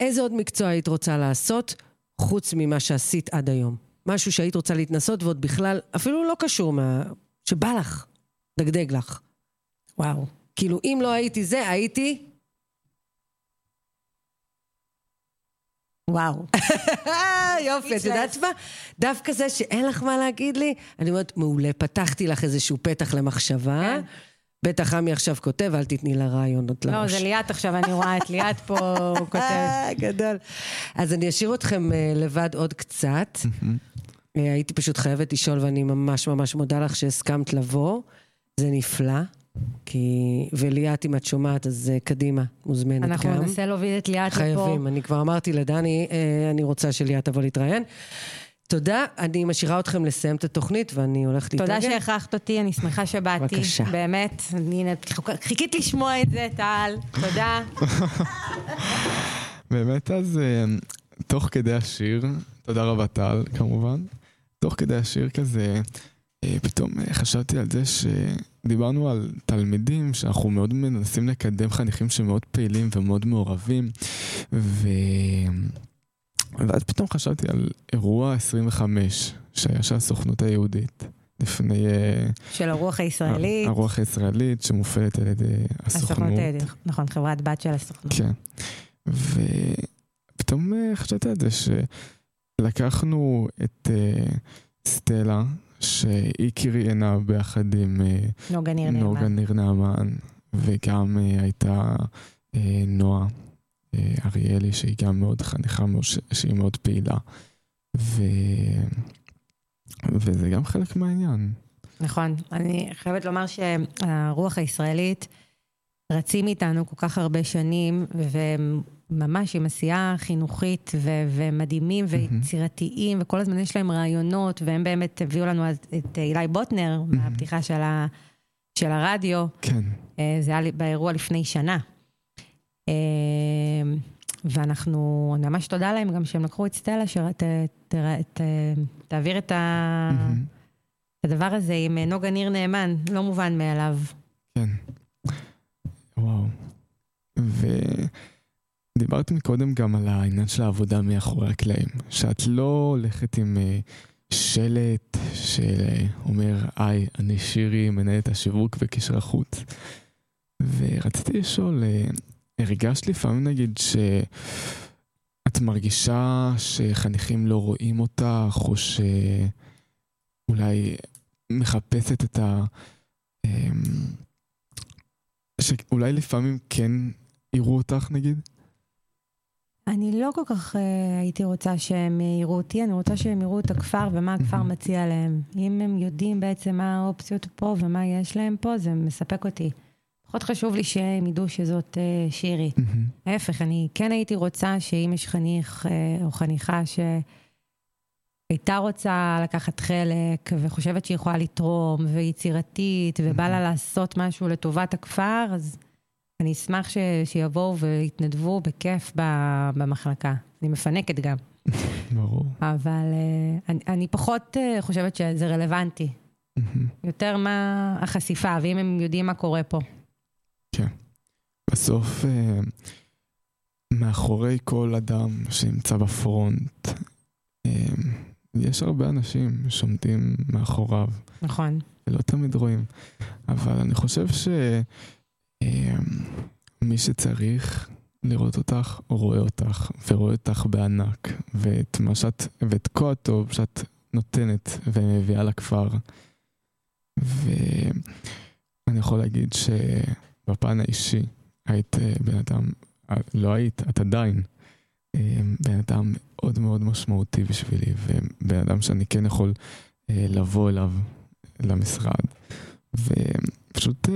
איזה עוד מקצוע היית רוצה לעשות, חוץ ממה שעשית עד היום? משהו שהיית רוצה להתנסות, ועוד בכלל, אפילו לא קשור מה... שבא לך, דגדג לך. וואו. כאילו, אם לא הייתי זה, הייתי... וואו. יופי, את יודעת מה? דווקא זה שאין לך מה להגיד לי, אני אומרת, מעולה, פתחתי לך איזשהו פתח למחשבה. כן. בטח עמי עכשיו כותב, אל תתני לה רעיונות לראש. לא, זה ליאת עכשיו, אני רואה את ליאת פה. אה, גדול. אז אני אשאיר אתכם אה, לבד עוד קצת. אה, הייתי פשוט חייבת לשאול, ואני ממש ממש מודה לך שהסכמת לבוא. זה נפלא. כי... וליאת, אם את שומעת, אז אה, קדימה, מוזמנת גם. אנחנו ננסה להוביל את ליאת לפה. חייבים. אני כבר אמרתי לדני, אה, אני רוצה שליאת תבוא להתראיין. תודה, אני משאירה אתכם לסיים את התוכנית, ואני הולכת להתרגל. תודה שהכרחת אותי, אני שמחה שבאתי. בבקשה. באמת, אני חיכית לשמוע את זה, טל. תודה. באמת אז אה, תוך כדי השיר, תודה רבה טל כמובן, תוך כדי השיר כזה, פתאום חשבתי על זה שדיברנו על תלמידים שאנחנו מאוד מנסים לקדם חניכים שמאוד פעילים ומאוד מעורבים, ו... ואז פתאום חשבתי על אירוע 25 שהיה של הסוכנות היהודית. לפני אה, של הרוח הישראלית. הרוח הישראלית שמופעלת על ידי הסוכנות הסוכנות. היהודית. נכון, חברת בת של הסוכנות. כן. ופתאום אה, חשבתי על זה שלקחנו את אה, סטלה, שהיא קריינה ביחד עם אה, נוגה ניר נוגה נאמן. ניר נאמן, וגם אה, הייתה אה, נועה אריאלי, שהיא גם מאוד חניכה, שהיא מאוד פעילה. ו... וזה גם חלק מהעניין. נכון. אני חייבת לומר שהרוח הישראלית רצים איתנו כל כך הרבה שנים, וממש עם עשייה חינוכית, ו- ומדהימים ויצירתיים, וכל הזמן יש להם רעיונות, והם באמת הביאו לנו את אילי בוטנר, מהפתיחה של, ה- של הרדיו. כן. אה, זה היה באירוע לפני שנה. אה, ואנחנו, ממש תודה להם גם שהם לקחו את סטלה, שתעביר את, ה... הדבר הזה עם אה, נוגה ניר נאמן, לא מובן מאליו. כן. וואו. ודיברת מקודם גם על העניין של העבודה מאחורי הקלעים, שאת לא הולכת עם אה, שלט שאומר, היי, אני שירי, מנהלת השיווק וקשר החוץ. ורציתי לשאול, אה, הרגשת לפעמים נגיד שאת מרגישה שחניכים לא רואים אותך, או שאולי מחפשת את ה... שאולי לפעמים כן יראו אותך נגיד? אני לא כל כך אה, הייתי רוצה שהם יראו אותי, אני רוצה שהם יראו את הכפר ומה הכפר מציע להם. אם הם יודעים בעצם מה האופציות פה ומה יש להם פה, זה מספק אותי. פחות חשוב לי שהם ידעו שזאת אה, שירי. ההפך, אני כן הייתי רוצה שאם יש חניך אה, או חניכה שהייתה רוצה לקחת חלק וחושבת שהיא יכולה לתרום ויצירתית ובא לה לעשות משהו לטובת הכפר, אז אני אשמח ש... שיבואו ויתנדבו בכיף במחלקה. אני מפנקת גם, ברור. אבל אה, אני, פחות אה, חושבת שזה רלוונטי. מהמם. יותר מה החשיפה, ואם הם יודעים מה קורה פה. בסוף, אה, מאחורי כל אדם שנמצא בפרונט, יש הרבה אנשים שעומדים מאחוריו, נכון. ולא תמיד רואים. אבל אני חושב שמי שצריך לראות אותך, רואה אותך, ורואה אותך בענק, ואת מה שאת, ואת כל הטוב שאת נותנת ומביאה לכפר. ואני יכול להגיד שבפן האישי, היית אה, בן אדם, אה, לא היית, את עדיין אה, בן אדם מאוד מאוד משמעותי בשבילי, ובן אדם שאני כן יכול לבוא אליו למשרד, ופשוט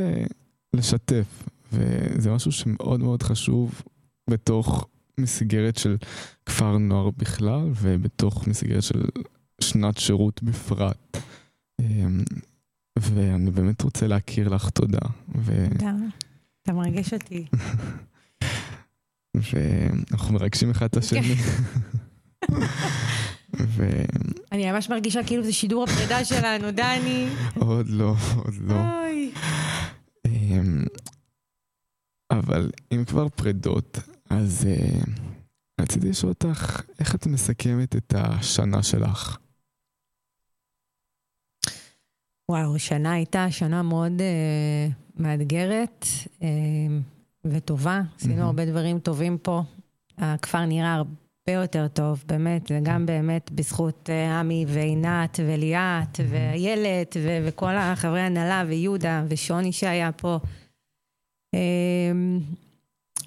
לשתף, וזה משהו שמאוד מאוד חשוב בתוך מסגרת של כפר נוער בכלל, ובתוך מסגרת של שנת שירות בפרט. אה, ואני באמת רוצה להכיר לך תודה. ו... אתה, אתה מרגש אותי. ואנחנו מרגשים אחד את השני. אני ממש מרגישה כאילו זה שידור הפרידה שלנו, דני. ועוד לא, עוד לא. אמ, אבל אם כבר פרדות, אז אה, רציתי לשאול אותך, איך את מסכמת את השנה שלך? וואו, שנה הייתה שנה מאוד אה, מאתגרת אה, וטובה. עשינו מהמם. הרבה דברים טובים פה. הכפר נראה הרבה יותר טוב, באמת, וגם באמת בזכות אה, עמי ועינת וליאת ואיילת וכל החברי הנהלה ויהודה ושוני שהיה פה.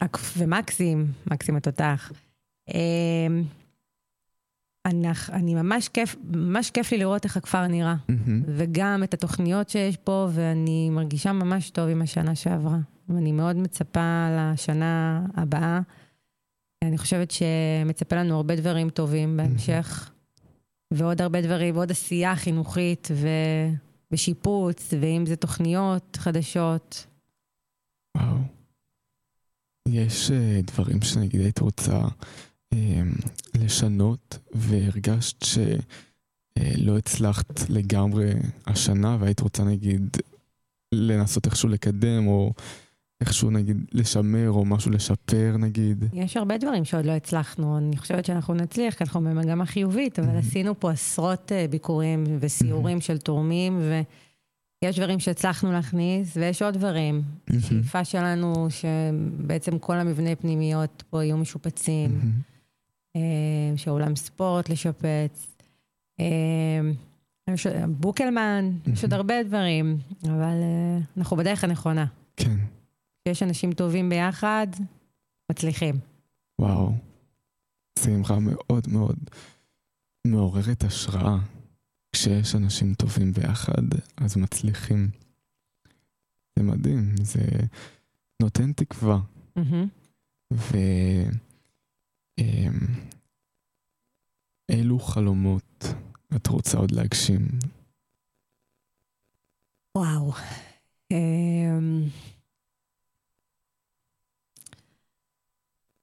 הכ- ומקסים, מקסים התותח. אה, אני, אני ממש כיף, ממש כיף לי לראות איך הכפר נראה. מהמם. וגם את התוכניות שיש פה, ואני מרגישה ממש טוב עם השנה שעברה. ואני מאוד מצפה לשנה הבאה. אני חושבת שמצפה לנו הרבה דברים טובים בהמשך, ועוד הרבה דברים, ועוד עשייה חינוכית ו... ושיפוץ, ואם זה תוכניות חדשות. וואו. יש אה, דברים שנגיד היית רוצה אה, לשנות, והרגשת שלא הצלחת לגמרי השנה, והיית רוצה נגיד לנסות איכשהו לקדם, או איכשהו נגיד לשמר, או משהו לשפר נגיד. יש הרבה דברים שעוד לא הצלחנו, אני חושבת שאנחנו נצליח, כי אנחנו במגמה חיובית, אבל עשינו פה עשרות אה, ביקורים וסיורים של תורמים, ויש דברים שהצלחנו להכניס, ויש עוד דברים. השאיפה שלנו שבעצם כל המבני פנימיות פה יהיו משופצים. אה, שאולם ספורט לשפץ, אה, בוקלמן, יש עוד הרבה דברים, אבל אנחנו בדרך הנכונה. כן, כשיש אנשים טובים ביחד, מצליחים. וואו. שמחה מאוד מאוד מעוררת השראה. כשיש אנשים טובים ביחד, אז מצליחים. זה מדהים, זה נותן תקווה. מהמם. ו... אמ, חלומות את רוצה עוד להגשים? וואו. אמ,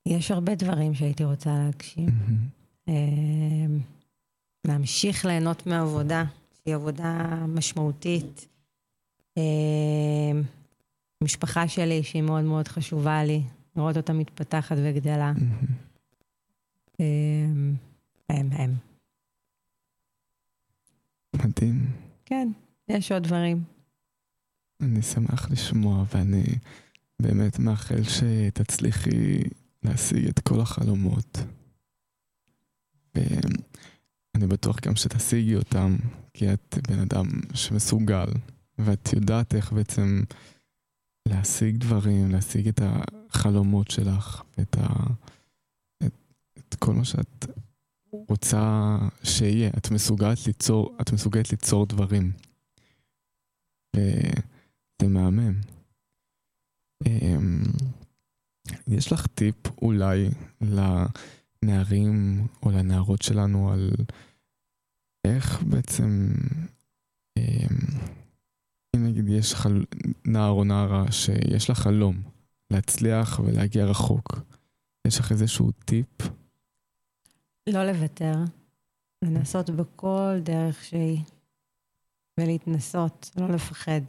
יש הרבה דברים שהייתי רוצה להגשים. מהמם. אמ, להמשיך ליהנות מהעבודה, שהיא עבודה משמעותית. אמ, משפחה שלי, שהיא מאוד מאוד חשובה לי, לראות אותה מתפתחת וגדלה. מהמם. אמ, הם, הם. מדהים. כן, יש עוד דברים. אני שמח לשמוע, ואני באמת מאחל שתצליחי להשיג את כל החלומות. ואני בטוח גם שתשיגי אותם, כי את בן אדם שמסוגל, ואת יודעת איך בעצם להשיג דברים, להשיג את החלומות שלך, ואת ה... את, את כל מה שאת רוצה שיהיה. את מסוגלת ליצור, את מסוגלת ליצור דברים. וזה מהמם. יש לך טיפ אולי לנערים או לנערות שלנו על איך בעצם, אמ, אם נגיד יש חל... נער או נערה שיש לה חלום להצליח ולהגיע רחוק, יש לך איזשהו טיפ? לא לוותר, לנסות בכל דרך שהיא, ולהתנסות, לא לפחד.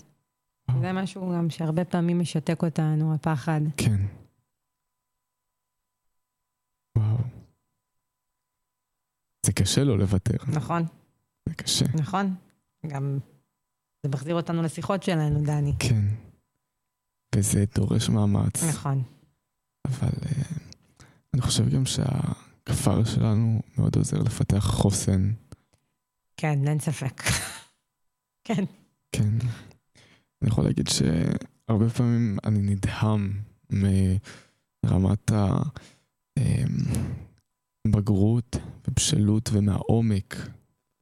זה משהו גם שהרבה פעמים משתק אותנו, הפחד. כן. וואו. זה קשה לא לוותר, נכון, זה קשה. נכון. גם זה מחזיר אותנו לשיחות שלנו, דני. כן. וזה דורש מאמץ. נכון. אבל אה, אני חושב גם שהכפר שלנו מאוד עוזר לפתח חוסן. כן, אין ספק. כן. כן. אני יכול להגיד שהרבה פעמים אני נדהם מרמת הבגרות ובשלות ומהעומק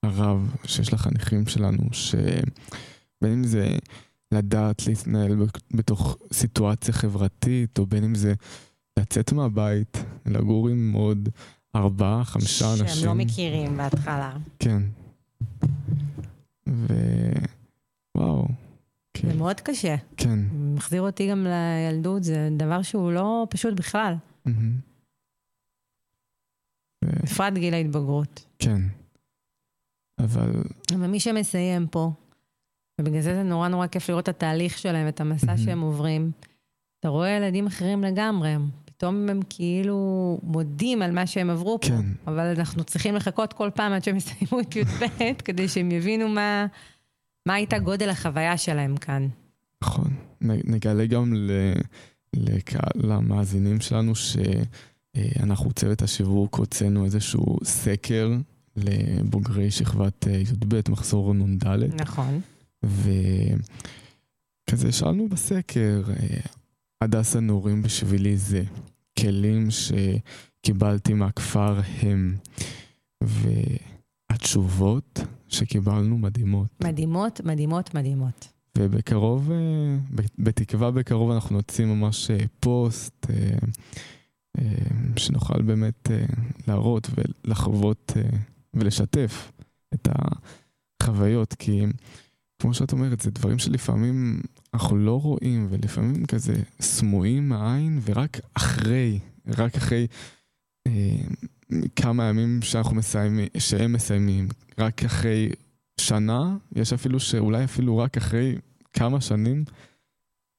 הרב שיש לחניכים שלנו, שבין אם זה לדעת להתנהל בתוך סיטואציה חברתית, או בין אם זה לצאת מהבית, לגור עם עוד ארבעה, חמישה אנשים. שהם לא מכירים בהתחלה. כן. ו... וואו. זה כן. מאוד קשה. כן. מחזיר אותי גם לילדות, זה דבר שהוא לא פשוט בכלל. מהמם. בפרט גיל ההתבגרות. כן. אבל אבל מי שמסיים פה, ובגלל זה זה נורא נורא כיף לראות את התהליך שלהם, את המסע. שהם עוברים. אתה רואה ילדים אחרים לגמרי, פתאום הם כאילו מודים על מה שהם עברו פה. כן. אבל אנחנו צריכים לחכות כל פעם עד שהם יסיימו את י"ב, כדי שהם יבינו מה, מה הייתה גודל החוויה שלהם כאן. נכון. נגלה גם ל- לקהל המאזינים שלנו שאנחנו צוות השיווק הוצאנו איזשהו סקר לבוגרי שכבת אה, י"ב, מחזור נ"ד. נכון. וכזה שאלנו בסקר, אה, הדס הנעורים בשבילי זה כלים שקיבלתי מהכפר הם, והתשובות שקיבלנו מדהימות. מדהימות, מדהימות, מדהימות. ובקרוב, אה, בתקווה בקרוב אנחנו נוציא ממש אה, פוסט אה, אה, שנוכל באמת אה, להראות ולחוות אה, ולשתף את החוויות, כי כמו שאת אומרת, זה דברים שלפעמים אנחנו לא רואים, ולפעמים כזה סמויים מהעין, ורק אחרי, רק אחרי אה, כמה ימים שאנחנו מסיימים, שהם מסיימים, רק אחרי שנה, יש אפילו שאולי אפילו רק אחרי כמה שנים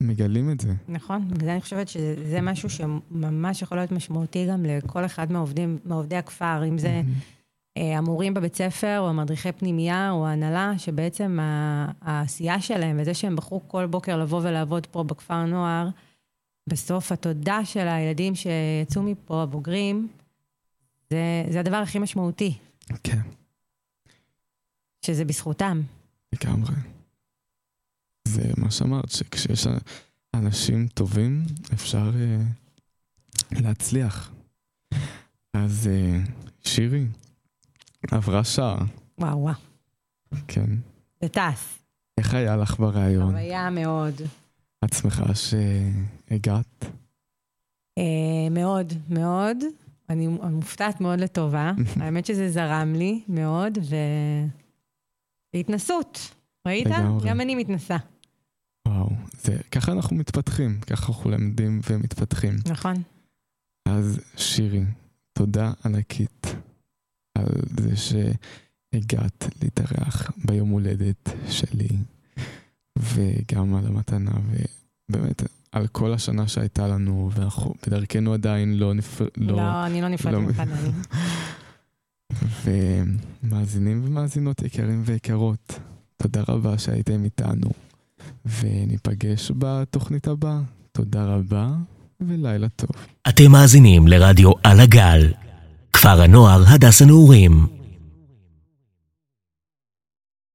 מגלים את זה. נכון, בגלל אני חושבת שזה משהו שממש יכול להיות משמעותי גם לכל אחד מהעובדים, מעובדי הכפר, אם זה אה, המורים בבית ספר, או המדריכי פנימייה, או ההנהלה, שבעצם העשייה שלהם, וזה שהם בחרו כל בוקר לבוא ולעבוד פה בכפר נוער, בסוף התודה של הילדים שיצאו מפה, הבוגרים, זה, זה הדבר הכי משמעותי, כן, שזה בזכותם. לגמרי. זה מה שאמרת, שכשיש אנשים טובים, אפשר אה, להצליח. אז אה, שירי, עברה שעה, וואו, וואו, כן. זה טס. איך היה לך בריאיון? חוויה מאוד. את שמחה שהגעת? אה, מאוד, מאוד. אני מופתעת מאוד לטובה. האמת שזה זרם לי מאוד, ו... והתנסות. ראית? לגמרי. גם אני מתנסה. וואו, זה, ככה אנחנו מתפתחים, ככה אנחנו למדים ומתפתחים. נכון. אז שירי, תודה ענקית על זה שהגעת להתארח ביום הולדת שלי, וגם על המתנה, ובאמת על כל השנה שהייתה לנו, ואנחנו בדרכנו עדיין לא נפר... לא, אני לא נפרדת לא- ממך, דני. ומאזינים ומאזינות יקרים ויקרות, תודה רבה שהייתם איתנו, וניפגש בתוכנית הבאה. תודה רבה ולילה טוב. אתם מאזינים לרדיו על הגל, כפר הנוער הדס הנעורים.